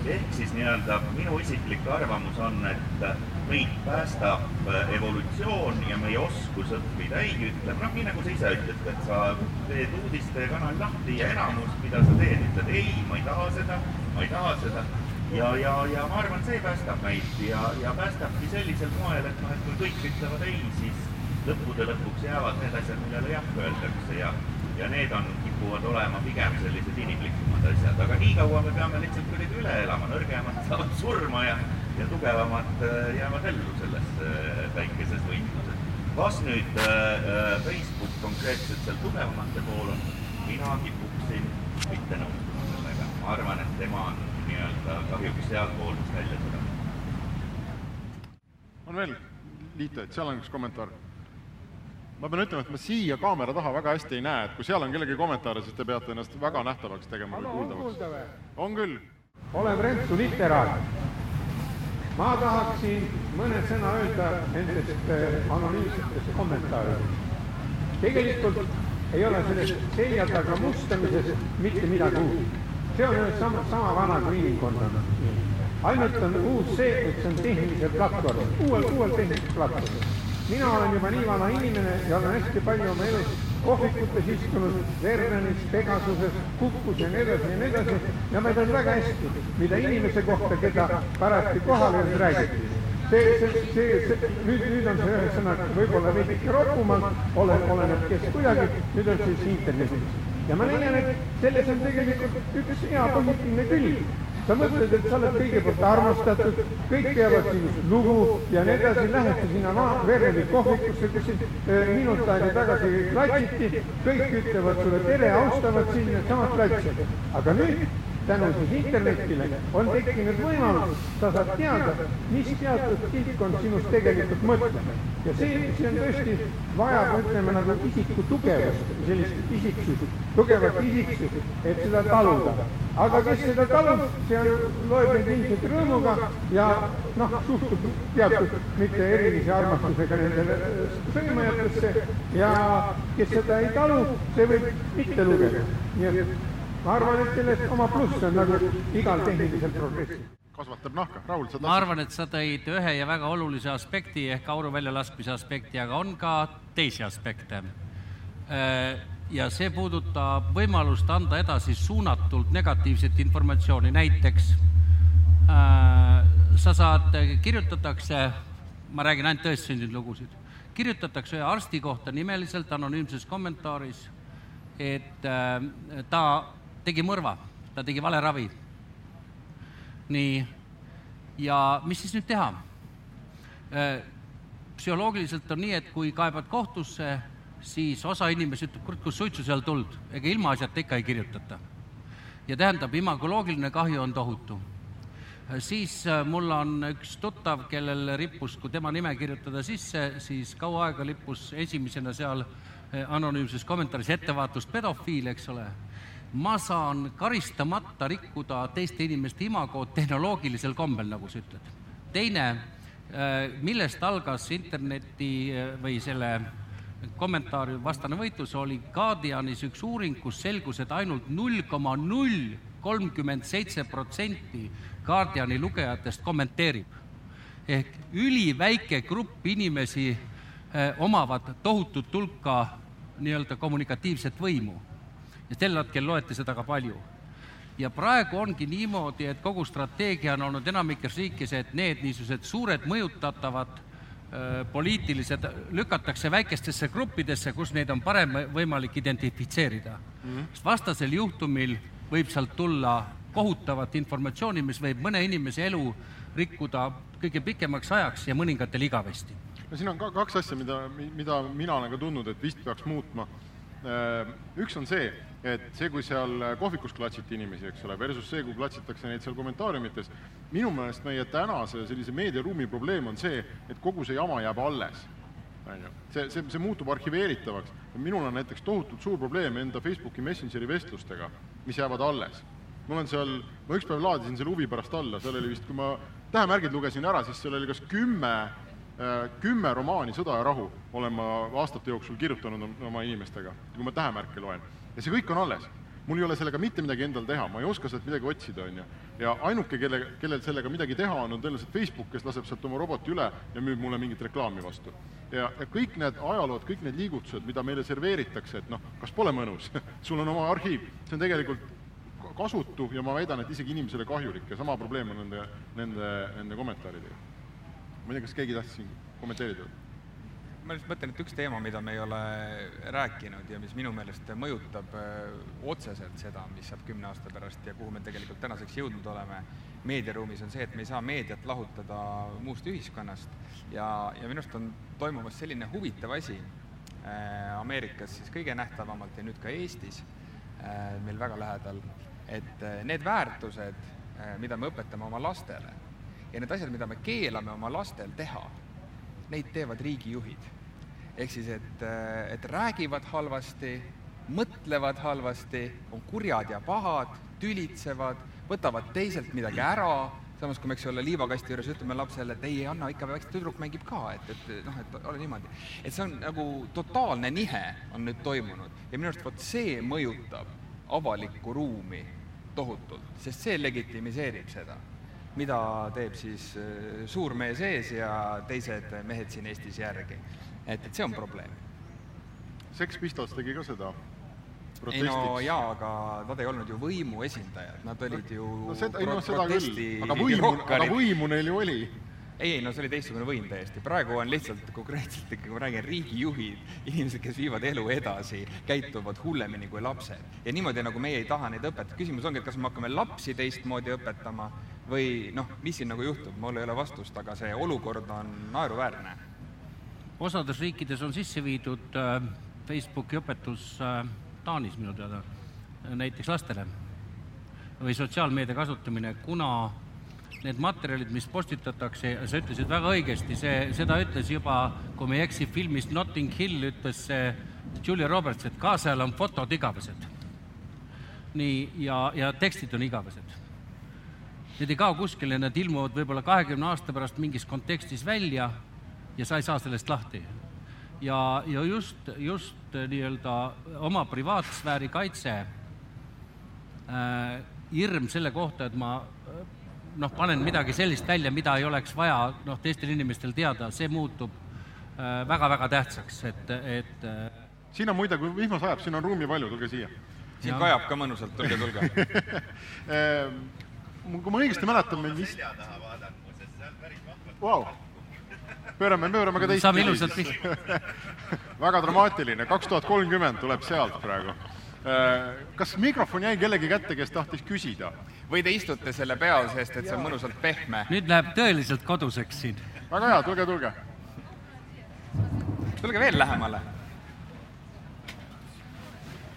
[SPEAKER 6] Ehk siis nii-öelda minu isiklik arvamus on, et meid päästab äh, evolutsioon ja meie oskus õppida ei ütle, noh, nii nagu sa ise ütled, et sa teed uudistekanali lahti ja enamus, mida sa teed, ütled ei, ma ei taha seda, ma ei taha seda. ja, ja, ja ma arvan, see päästab meid ja, ja päästabki sellisel moel, et noh, et kui kõik ütlevad ei, siis lõppude lõpuks jäävad need asjad, millele jah öeldakse ja, ja need on, kipuvad olema pigem sellised inimlikumad asjad, aga niikaua me peame lihtsalt kuidagi üle elama, nõrgemad saavad surma ja ja tugevamad äh, jäävad ellu selles äh, väikeses võitluses. kas nüüd äh, Facebook konkreetselt seal tugevamate pool on, mina kipuksin mitte nõustuma sellega, ma arvan, et tema on nii-öelda kahjuks sealpool, mis välja tuleb.
[SPEAKER 2] on veel? Liitujaid, seal on üks kommentaar ma pean ütlema, et ma siia kaamera taha väga hästi ei näe, et kui seal on kellegi kommentaare, siis te peate ennast väga nähtavaks tegema või kuuldavaks. on küll.
[SPEAKER 7] olen Rentu literaat ma tahaksin mõne sõna öelda nendest äh, anonüümsetest kommentaaridest. tegelikult ei ole sellest selja taga mustamisest mitte midagi uut. see on sama, sama vana kui inimkond on. ainult on uus see, et see on tehnilisel platvormil, uuel, uuel tehnilisel platvormil. Mina olen juba nii vana inimene ja olen hästi palju oma elus kohvikutes istunud, Vernenis, Pegasuses, Kukus ja nii edasi ja nii edasi ja ma tean väga hästi, mida inimese kohta, keda parajasti kohal ei olnud, räägiti. see, see, see, see, nüüd, nüüd on see ühesõnaga võib-olla veidike ropumalt, ole, oleneb kes kuidagi, nüüd on see siis internetis. ja ma leian, et selles on tegelikult üks hea positiivne külg sa mõtled, et sa oled kõige poolt armastatud, kõik teavad sinust lugu ja nii edasi, lähedki sinna Vereli kohvikusse, kus sind äh, minut aega tagasi klatsiti, kõik ütlevad sulle tere, austavad sind, needsamad klatsijad. aga nüüd tänu siis internetile on tekkinud võimalus, sa saad teada, mis teatud kildkond sinust tegelikult mõtleb. ja see, see on tõesti, vajab, ütleme nagu isiku tugevust, sellist isiksust, tugevat isiksust, et seda taluda. aga kes seda talub, see on, loeb neid ilmselt rõõmuga ja noh, suhtub teatud mitte erilise armastusega nendele sõimajatesse ja kes seda ei talu, see võib mitte lugeda. nii et ma arvan, et sellest oma pluss on nagu igal tehnilisel progressil
[SPEAKER 2] kasvatab nahka, Raul, sa
[SPEAKER 5] ma arvan, et sa tõid ühe ja väga olulise aspekti ehk auru väljalaskmise aspekti, aga on ka teisi aspekte. Äh, ja see puudutab võimalust anda edasi suunatult negatiivset informatsiooni, näiteks äh, sa saad, kirjutatakse, ma räägin ainult tõest sündinud lugusid, kirjutatakse ühe arsti kohta nimeliselt anonüümses kommentaaris, et äh, ta tegi mõrva, ta tegi valeravi. nii, ja mis siis nüüd teha? Äh, psühholoogiliselt on nii, et kui kaebad kohtusse, siis osa inimesi ütleb, kurat, kus suitsu seal tuld, ega ilmaasjata ikka ei kirjutata. ja tähendab, imagoloogiline kahju on tohutu. Äh, siis äh, mul on üks tuttav, kellel rippus, kui tema nime kirjutada sisse, siis kaua aega lippus esimesena seal anonüümses kommentaaris ettevaatust pedofiil, eks ole ma saan karistamata rikkuda teiste inimeste imagot tehnoloogilisel kombel, nagu sa ütled. teine, äh, millest algas interneti äh, või selle kommentaari vastane võitlus, oli Guardianis üks uuring, kus selgus, et ainult null koma null kolmkümmend seitse protsenti Guardiani lugejatest kommenteerib. ehk üliväike grupp inimesi eh, omavad tohutut hulka nii-öelda kommunikatiivset võimu ja sel hetkel loeti seda ka palju. ja praegu ongi niimoodi, et kogu strateegia on olnud enamikes riikides, et need niisugused suured mõjutatavad poliitilised lükatakse väikestesse gruppidesse, kus neid on parem võimalik identifitseerida mm. -hmm. sest vastasel juhtumil võib sealt tulla kohutavat informatsiooni, mis võib mõne inimese elu rikkuda kõige pikemaks ajaks ja mõningatel igavesti.
[SPEAKER 2] no siin on ka kaks asja, mida, mida mina olen ka tundnud, et vist peaks muutma. Üks on see, et see, kui seal kohvikus klatsiti inimesi, eks ole, versus see, kui klatsitakse neid seal kommentaariumites, minu meelest meie tänase sellise meediaruumi probleem on see, et kogu see jama jääb alles. on ju, see, see, see muutub arhiveeritavaks. minul on näiteks tohutult suur probleem enda Facebooki Messengeri vestlustega, mis jäävad alles. mul on seal, ma üks päev laadisin selle huvi pärast alla, seal oli vist, kui ma tähemärgid lugesin ära, siis seal oli kas kümme kümme romaani Sõda ja rahu olen ma aastate jooksul kirjutanud oma inimestega, kui ma tähemärke loen ja see kõik on alles. mul ei ole sellega mitte midagi endal teha, ma ei oska sealt midagi otsida, on ju. ja ainuke, kelle, kellel sellega midagi teha on, on tõenäoliselt Facebook, kes laseb sealt oma roboti üle ja müüb mulle mingit reklaami vastu. ja, ja kõik need ajalood, kõik need liigutused, mida meile serveeritakse, et noh, kas pole mõnus sul on oma arhiiv, see on tegelikult kasutu ja ma väidan, et isegi inimesele kahjulik ja sama probleem on nende, nende, nende kommentaaridega. ma ei tea, kas keegi tahtis siin kommenteerida?
[SPEAKER 3] Ma lihtsalt mõtlen, et üks teema, mida me ei ole rääkinud ja mis minu meelest mõjutab äh, otseselt seda, mis saab kümne aasta pärast ja kuhu me tegelikult tänaseks jõudnud oleme meediaruumis, on see, et me ei saa meediat lahutada muust ühiskonnast. Ja, ja minu arust on toimumas selline huvitav asi äh, Ameerikas siis kõige nähtavamalt ja nüüd ka Eestis äh, meil väga lähedal, et need väärtused, mida me õpetame oma lastele ja need asjad, mida me keelame oma lastel teha neid teevad riigijuhid. ehk siis, et, et räägivad halvasti, mõtlevad halvasti, on kurjad ja pahad, tülitsevad, võtavad teiselt midagi ära, samas kui me, eks ole, liivakasti juures ütleme lapsele, et ei, anna ikka, väike tüdruk mängib ka, et, et noh, et ole niimoodi. et see on nagu totaalne nihe on nüüd toimunud ja minu arust vot see mõjutab avalikku ruumi tohutult, sest see legitimiseerib seda mida teeb siis äh, suur mees ees ja teised mehed siin Eestis järgi. et, et see on probleem.
[SPEAKER 2] Sex Pistols tegi ka seda.
[SPEAKER 3] Ei no jaa, aga nad ei olnud ju võimu esindajad, nad olid ju
[SPEAKER 2] no seda, ei no seda küll, aga võimu, aga võimu neil ju oli.
[SPEAKER 3] Ei, ei no see oli teistsugune võim täiesti, praegu on lihtsalt konkreetselt ikkagi, ma räägin, riigijuhid, inimesed, kes viivad elu edasi, käituvad hullemini kui lapsed. ja niimoodi, nagu meie ei taha neid õpetada, küsimus ongi, et kas me hakkame lapsi teistmoodi õpetama või noh, mis siin nagu juhtub, mul ei ole vastust, aga see olukord on naeruväärne.
[SPEAKER 5] osades riikides on sisse viidud äh, Facebooki õpetus äh, Taanis minu teada, näiteks lastele või sotsiaalmeedia kasutamine, kuna need materjalid, mis postitatakse, sa ütlesid väga õigesti, see, seda ütles juba, kui ma ei eksi, filmis Notting Hill ütles see Julia Roberts, et kaasajal on fotod igavesed. nii, ja, ja tekstid on igavesed. Need ei kao kuskile, need ilmuvad võib-olla kahekümne aasta pärast mingis kontekstis välja ja sa ei saa sellest lahti. ja, ja just, just nii-öelda oma privaatsfääri kaitse äh,, hirm selle kohta, et ma noh, panen midagi sellist välja, mida ei oleks vaja noh, teistel inimestel teada, see muutub väga-väga äh, tähtsaks, et, et äh,
[SPEAKER 2] siin on muide, kui vihma sajab, siin on ruumi palju, tulge siia.
[SPEAKER 3] siin kajab ka mõnusalt, tulge, tulge
[SPEAKER 2] kui ma õigesti mäletan, meil vist Vau, pöörame, pöörame ka teist
[SPEAKER 5] saame ilusalt pihta
[SPEAKER 2] väga dramaatiline, kaks tuhat kolmkümmend tuleb sealt praegu. Ehm, kas mikrofon jäi kellegi kätte, kes tahtis küsida?
[SPEAKER 3] või te istute selle peal, sest et see on mõnusalt pehme?
[SPEAKER 5] nüüd läheb tõeliselt koduseks siin.
[SPEAKER 2] väga hea, tulge, tulge.
[SPEAKER 3] tulge veel lähemale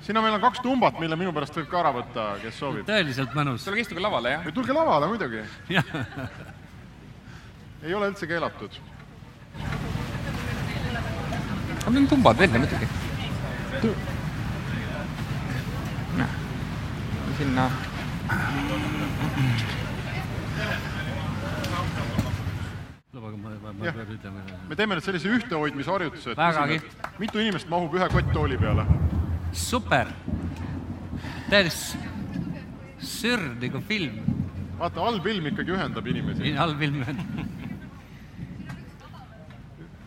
[SPEAKER 2] siin on, meil on kaks tumbat, mille minu pärast võib ka ära võtta, kes soovib.
[SPEAKER 5] tõeliselt mõnus.
[SPEAKER 3] tulge istuge lavale, jah?
[SPEAKER 2] tulge lavale muidugi ei ole üldse keelatud.
[SPEAKER 3] aga meil on tumbad veel, muidugi. noh, sinna.
[SPEAKER 5] lubage, ma, ma, ma pean ütlema.
[SPEAKER 2] me teeme nüüd sellise
[SPEAKER 5] Vägagi.
[SPEAKER 2] küsime, mitu inimest mahub ühe kotttooli peale
[SPEAKER 5] super, täiesti sürr nagu film.
[SPEAKER 2] vaata, halb ilm ikkagi ühendab inimesi.
[SPEAKER 5] halb ilm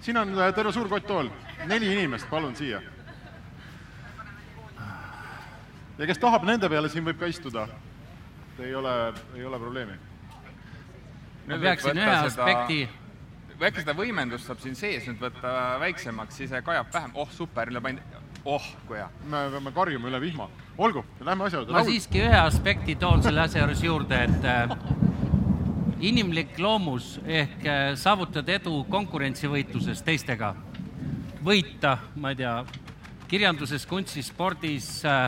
[SPEAKER 2] siin on äh, terve suur kotttool, neli inimest, palun siia. ja kes tahab nende peale, siin võib ka istuda. ei ole, ei ole probleemi.
[SPEAKER 5] ma peaksin ühe aspekti
[SPEAKER 3] äkki seda võimendust saab siin sees nüüd võtta väiksemaks, siis kajab vähem, oh super, üle panin, oh kui hea.
[SPEAKER 2] me peame karjuma üle vihma. olgu, lähme asja juurde.
[SPEAKER 5] ma siiski ühe aspekti toon selle asja juures juurde, et äh, inimlik loomus ehk äh, saavutada edu konkurentsivõitluses teistega, võita, ma ei tea, kirjanduses, kunstis, spordis äh,,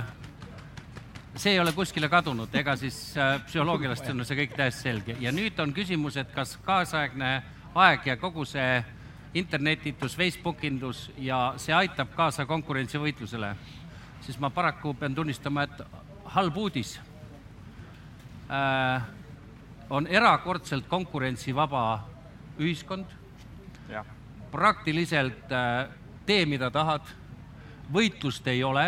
[SPEAKER 5] see ei ole kuskile kadunud, ega siis äh, psühholoogiast on see kõik täiesti selge ja nüüd on küsimus, et kas kaasaegne aeg ja kogu see internetitus, Facebookindus ja see aitab kaasa konkurentsivõitlusele, siis ma paraku pean tunnistama, et halb uudis. Äh, on erakordselt konkurentsivaba ühiskond, praktiliselt äh, tee, mida tahad, võitlust ei ole,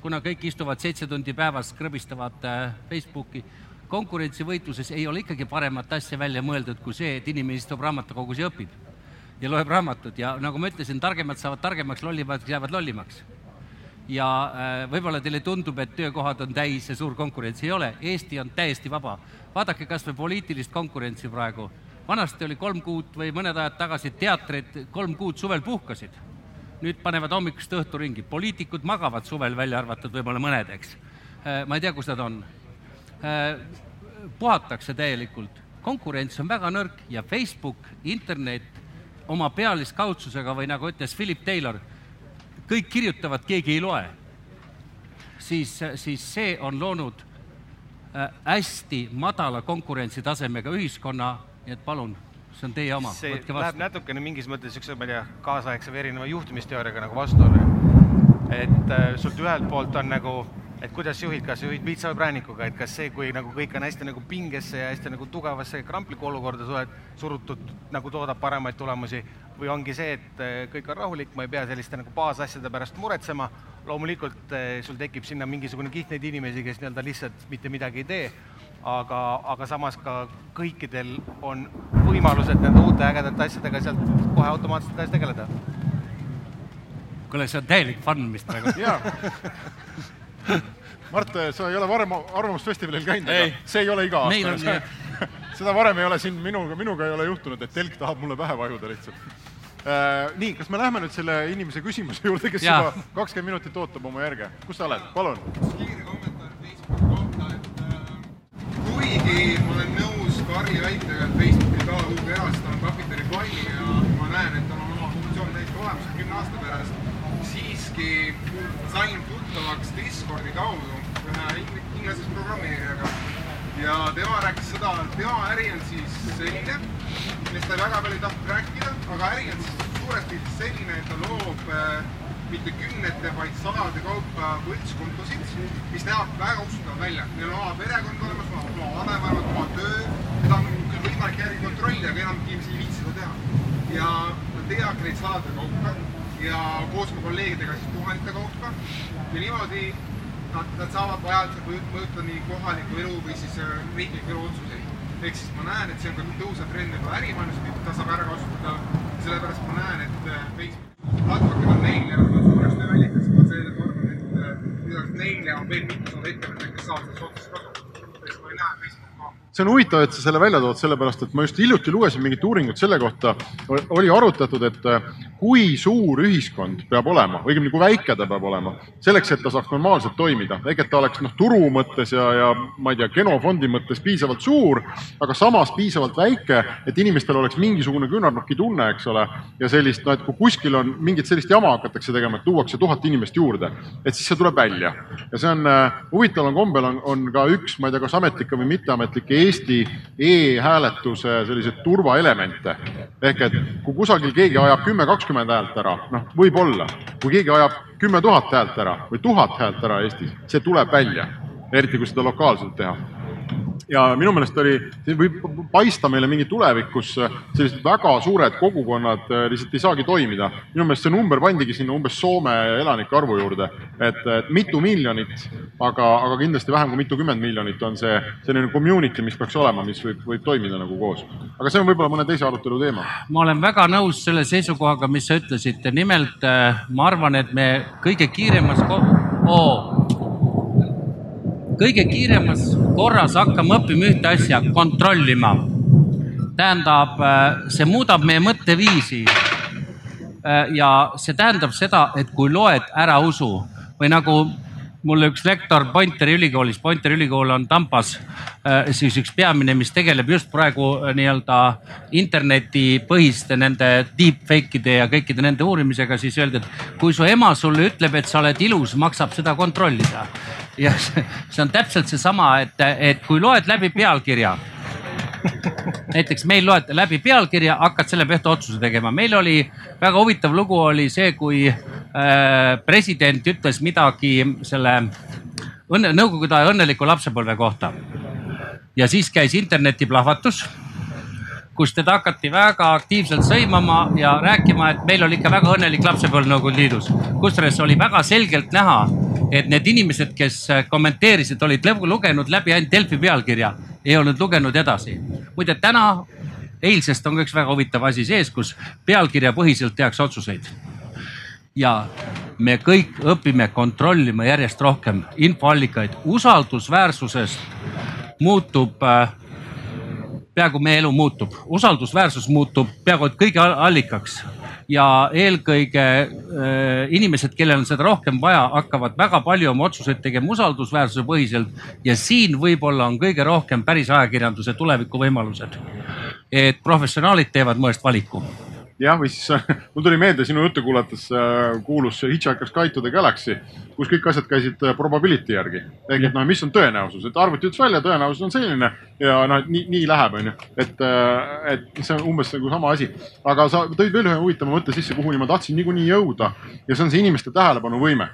[SPEAKER 5] kuna kõik istuvad seitse tundi päevas, krõbistavad äh, Facebooki. Konkurentsivõitluses ei ole ikkagi paremat asja välja mõeldud kui see, et inimene istub raamatukogus ja õpib ja loeb raamatut ja nagu ma ütlesin, targemad saavad targemaks, lollimad jäävad lollimaks. ja äh, võib-olla teile tundub, et töökohad on täis ja suur konkurents, ei ole, Eesti on täiesti vaba. vaadake kas või poliitilist konkurentsi praegu. vanasti oli kolm kuud või mõned ajad tagasi teatrid kolm kuud suvel puhkasid. nüüd panevad hommikust õhturingi, poliitikud magavad suvel, välja arvatud võib-olla mõned, eks. Äh, ma ei tea, kus nad on. Äh, puhatakse täielikult, konkurents on väga nõrk ja Facebook, internet oma pealiskaudsusega või nagu ütles Philip Taylor, kõik kirjutavad, keegi ei loe, siis, siis see on loonud äh, hästi madala konkurentsitasemega ühiskonna, nii et palun, see on teie oma,
[SPEAKER 4] see läheb natukene mingis mõttes niisuguse, ma ei tea, kaasaegse või erineva juhtimisteooriaga nagu vastuollu. et äh, sult ühelt poolt on nagu et kuidas juhid, kas juhid piitsa või präänikuga, et kas see, kui nagu kõik on hästi nagu pingesse ja hästi nagu tugevasse kramplikku olukorda suhet, surutud, nagu toodab paremaid tulemusi, või ongi see, et eh, kõik on rahulik, ma ei pea selliste nagu baasasjade pärast muretsema, loomulikult eh, sul tekib sinna mingisugune kiht neid inimesi, kes nii-öelda lihtsalt mitte midagi ei tee, aga, aga samas ka kõikidel on võimalused nende uute ägedate asjadega sealt kohe automaatselt edasi tegeleda.
[SPEAKER 5] kuule, see on täielik fun, mis praegu.
[SPEAKER 2] Mart, sa ei ole varem Arvamusfestivalil käinud, aga see ei ole iga
[SPEAKER 5] on
[SPEAKER 2] aasta seda varem ei ole siin minuga, minuga ei ole juhtunud, et telk tahab mulle pähe vajuda lihtsalt äh,. nii, kas me lähme nüüd selle inimese küsimuse juurde, kes
[SPEAKER 5] Jaa.
[SPEAKER 2] juba kakskümmend minutit ootab oma järge. kus sa oled, palun?
[SPEAKER 8] kiire kommentaar Facebooki kohta, et äh, kuigi ma olen nõus Karli väitega, et Facebook ei taha kuhugi erastama kapitalifonni ja ma näen, et tal on oma funktsioon täiesti olemas kümne aasta pärast, siiski sain tuttavaks Discordi kaudu ühe ing- inglasest programmeerijaga ja tema rääkis seda, et tema äri on siis selline, millest ta väga palju ei tahtnud rääkida, aga äri on siis suures pildis selline, et ta loob äh, mitte kümnete, vaid sadade kaupa võltskontosid, mis näevad väga usutavad välja. Neil on oma perekond olemas, oma vanavanemad, oma töö, seda on küll võimalik järgi kontrollida, aga enam inimesed ei viitsi seda teha. ja nad teevad neid sadade kaupa ja koos oma kolleegidega siis tuhandete kaupa ja niimoodi nad, nad saavad vajadusel mõjutada nii kohalikku elu või siis äh, riikliku elu otsuseid. ehk siis ma näen, et see on ka tõusev trend juba ärimaailmas, ta saab ära kasutada, sellepärast ma näen, et äh, Facebook platvormid on neil ja on suureks tööallikaks, ma seetõttu arvan, et äh, lisaks neile on veel mitmed ettevõtted, kes saavad sellest otsast kasu. ma ei näe Facebooki
[SPEAKER 2] see on huvitav, et sa selle välja tood, sellepärast et ma just hiljuti lugesin mingit uuringut selle kohta, oli arutatud, et äh, kui suur ühiskond peab olema, õigemini kui väike ta peab olema, selleks, et ta saaks normaalselt toimida. ehk et ta oleks noh, turu mõttes ja, ja ma ei tea, genofondi mõttes piisavalt suur, aga samas piisavalt väike, et inimestel oleks mingisugune küünarnuki tunne, eks ole, ja sellist, no et kui kuskil on mingit sellist jama hakatakse tegema, et tuuakse tuhat inimest juurde, et siis see tuleb välja. ja see on äh, huvitaval kombel on, on ka üks, ma ei tea, kas ametlikke või mitteametlikke Eesti e-hääletuse selliseid turvaelemente. ehk et kui kusagil keegi ajab kümme, kakskümmend häält ära, noh, võib-olla. kui keegi ajab kümme tuhat häält ära või tuhat häält ära Eestis, see tuleb välja, eriti kui seda lokaalselt teha ja minu meelest oli, võib paista meile mingi tulevik, kus sellised väga suured kogukonnad äh, lihtsalt ei saagi toimida. minu meelest see number pandigi sinna umbes Soome elanike arvu juurde, et, et mitu miljonit, aga, aga kindlasti vähem kui mitukümmend miljonit on see selline community, mis peaks olema, mis võib, võib toimida nagu koos. aga see on võib-olla mõne teise arutelu teema.
[SPEAKER 5] ma olen väga nõus selle seisukohaga, mis sa ütlesid, nimelt äh, ma arvan, et me kõige kiiremas ko- oh kõige kiiremas korras hakkame õppima ühte asja, kontrollima. tähendab, see muudab meie mõtteviisi. ja see tähendab seda, et kui loed, ära usu või nagu mulle üks lektor Pointeri ülikoolis, Pointeri ülikool on Tampas, siis üks peamine, mis tegeleb just praegu nii-öelda internetipõhiste nende deepfake'ide ja kõikide nende uurimisega, siis öeldi, et kui su ema sulle ütleb, et sa oled ilus, maksab seda kontrollida ja see on täpselt seesama, et, et kui loed läbi pealkirja. näiteks meil loed läbi pealkirja, hakkad selle pealt otsuse tegema. meil oli väga huvitav lugu oli see, kui äh, president ütles midagi selle õnne, nõukogude aja õnneliku lapsepõlve kohta. ja siis käis internetiplahvatus kus teda hakati väga aktiivselt sõimama ja rääkima, et meil oli ikka väga õnnelik lapsepõlv Nõukogude Liidus. kusjuures oli väga selgelt näha, et need inimesed, kes kommenteerisid, olid lugenud läbi ainult Delfi pealkirja, ei olnud lugenud edasi. muide, täna, eilsest on ka üks väga huvitav asi sees, kus pealkirjapõhiselt tehakse otsuseid. Ja me kõik õpime kontrollima järjest rohkem infoallikaid, usaldusväärsusest muutub äh, peaaegu meie elu muutub, usaldusväärsus muutub peaaegu et kõige allikaks. Ja eelkõige äh, inimesed, kellel on seda rohkem vaja, hakkavad väga palju oma otsuseid tegema usaldusväärsuse põhiselt. Ja siin võib-olla on kõige rohkem päris ajakirjanduse tulevikuvõimalused. et professionaalid teevad mu eest valiku
[SPEAKER 2] jah, või siis mul tuli meelde sinu juttu kuulates äh, kuulus Hitchhiker's Guide to the Galaxy, kus kõik asjad käisid äh, probability järgi. ehk et noh, mis on tõenäosus, et arvuti ütles välja, tõenäosus on selline ja noh, nii, nii läheb, onju. et, äh, et see on umbes nagu sama asi. aga sa tõid veel ühe huvitava mõtte sisse, kuhuni ma tahtsin niikuinii jõuda ja see on see inimeste tähelepanuvõime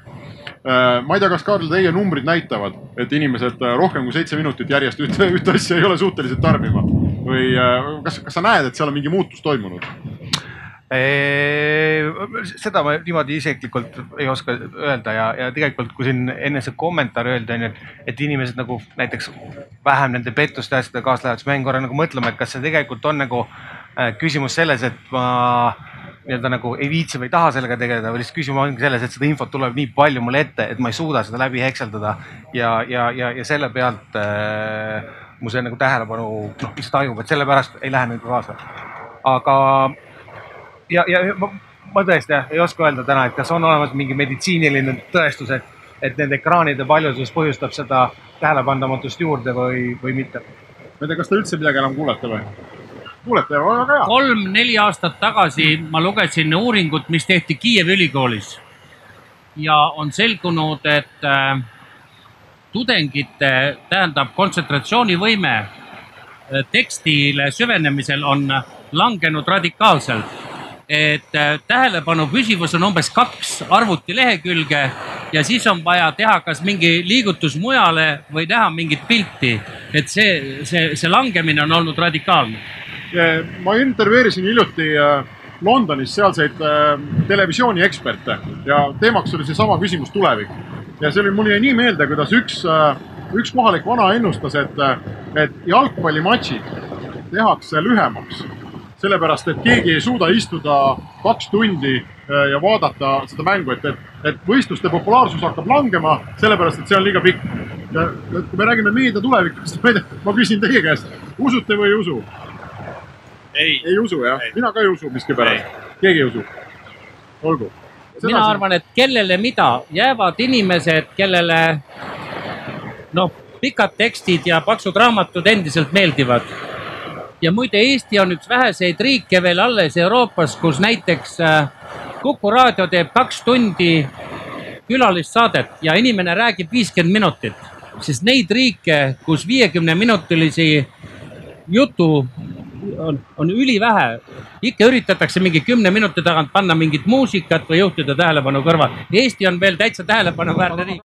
[SPEAKER 2] ma ei tea, kas Karl, teie numbrid näitavad, et inimesed rohkem kui seitse minutit järjest ühte, ühte asja ei ole suutelised tarbima või kas, kas sa näed, et seal on mingi muutus toimunud?
[SPEAKER 4] Seda ma niimoodi isiklikult ei oska öelda ja, ja tegelikult, kui siin enne see kommentaar öeldi, onju, et, et inimesed nagu näiteks vähem nende pettuste asjadega kaasa lähevad, siis ma jäin korra nagu mõtlema, et kas see tegelikult on nagu äh, küsimus selles, et ma nii-öelda nagu ei viitsi või ei taha sellega tegeleda või lihtsalt küsimus ongi selles, et seda infot tuleb nii palju mulle ette, et ma ei suuda seda läbi hekseldada ja, ja, ja, ja selle pealt äh, mu see nagu tähelepanu noh, lihtsalt tajub, et sellepärast ei lähe nagu kaasa. aga ja, ja ma, ma tõesti jah, ei oska öelda täna, et kas on olemas mingi meditsiiniline tõestus, et, et nende ekraanide paljusus põhjustab seda tähelepandamatust juurde või, või mitte.
[SPEAKER 2] ma ei tea, kas te üldse midagi enam kuulete või? kuulete, väga hea.
[SPEAKER 5] kolm-neli aastat tagasi ma lugesin uuringut, mis tehti Kiievi ülikoolis ja on selgunud, et äh, tudengite, tähendab kontsentratsioonivõime tekstile süvenemisel on langenud radikaalselt. Et tähelepanu püsivus on umbes kaks arvutilehekülge ja siis on vaja teha kas mingi liigutus mujale või näha mingit pilti. et see, see, see langemine on olnud radikaalne.
[SPEAKER 2] ma intervjueerisin hiljuti äh, Londonis sealseid äh, televisioonieksperte ja teemaks oli seesama küsimus tulevik. ja see oli, mul jäi nii meelde, kuidas üks, äh, üks kohalik vana ennustas, et, et jalgpallimatšid tehakse lühemaks sellepärast, et keegi ei suuda istuda kaks tundi ja vaadata seda mängu, et, et, et võistluste populaarsus hakkab langema, sellepärast et see on liiga pikk. ja kui me räägime meedia tulevikust, ma ei tea, ma küsin teie käest, usute või ei usu?
[SPEAKER 6] ei,
[SPEAKER 2] ei usu jah, mina ka ei usu miskipärast, keegi ei usu. olgu.
[SPEAKER 5] mina arvan, et kellele mida, jäävad inimesed, kellele noh, pikad tekstid ja paksud raamatud endiselt meeldivad. Ja muide, Eesti on üks väheseid riike veel alles Euroopas, kus näiteks äh, Kuku raadio teeb kaks tundi külalissaadet ja inimene räägib viiskümmend minutit, sest neid riike, kus viiekümne minutilisi jutu on, on ülivähe. ikka üritatakse mingi kümne minuti tagant panna mingit muusikat või juhtida tähelepanu kõrval. Eesti on veel täitsa tähelepanuväärne riik.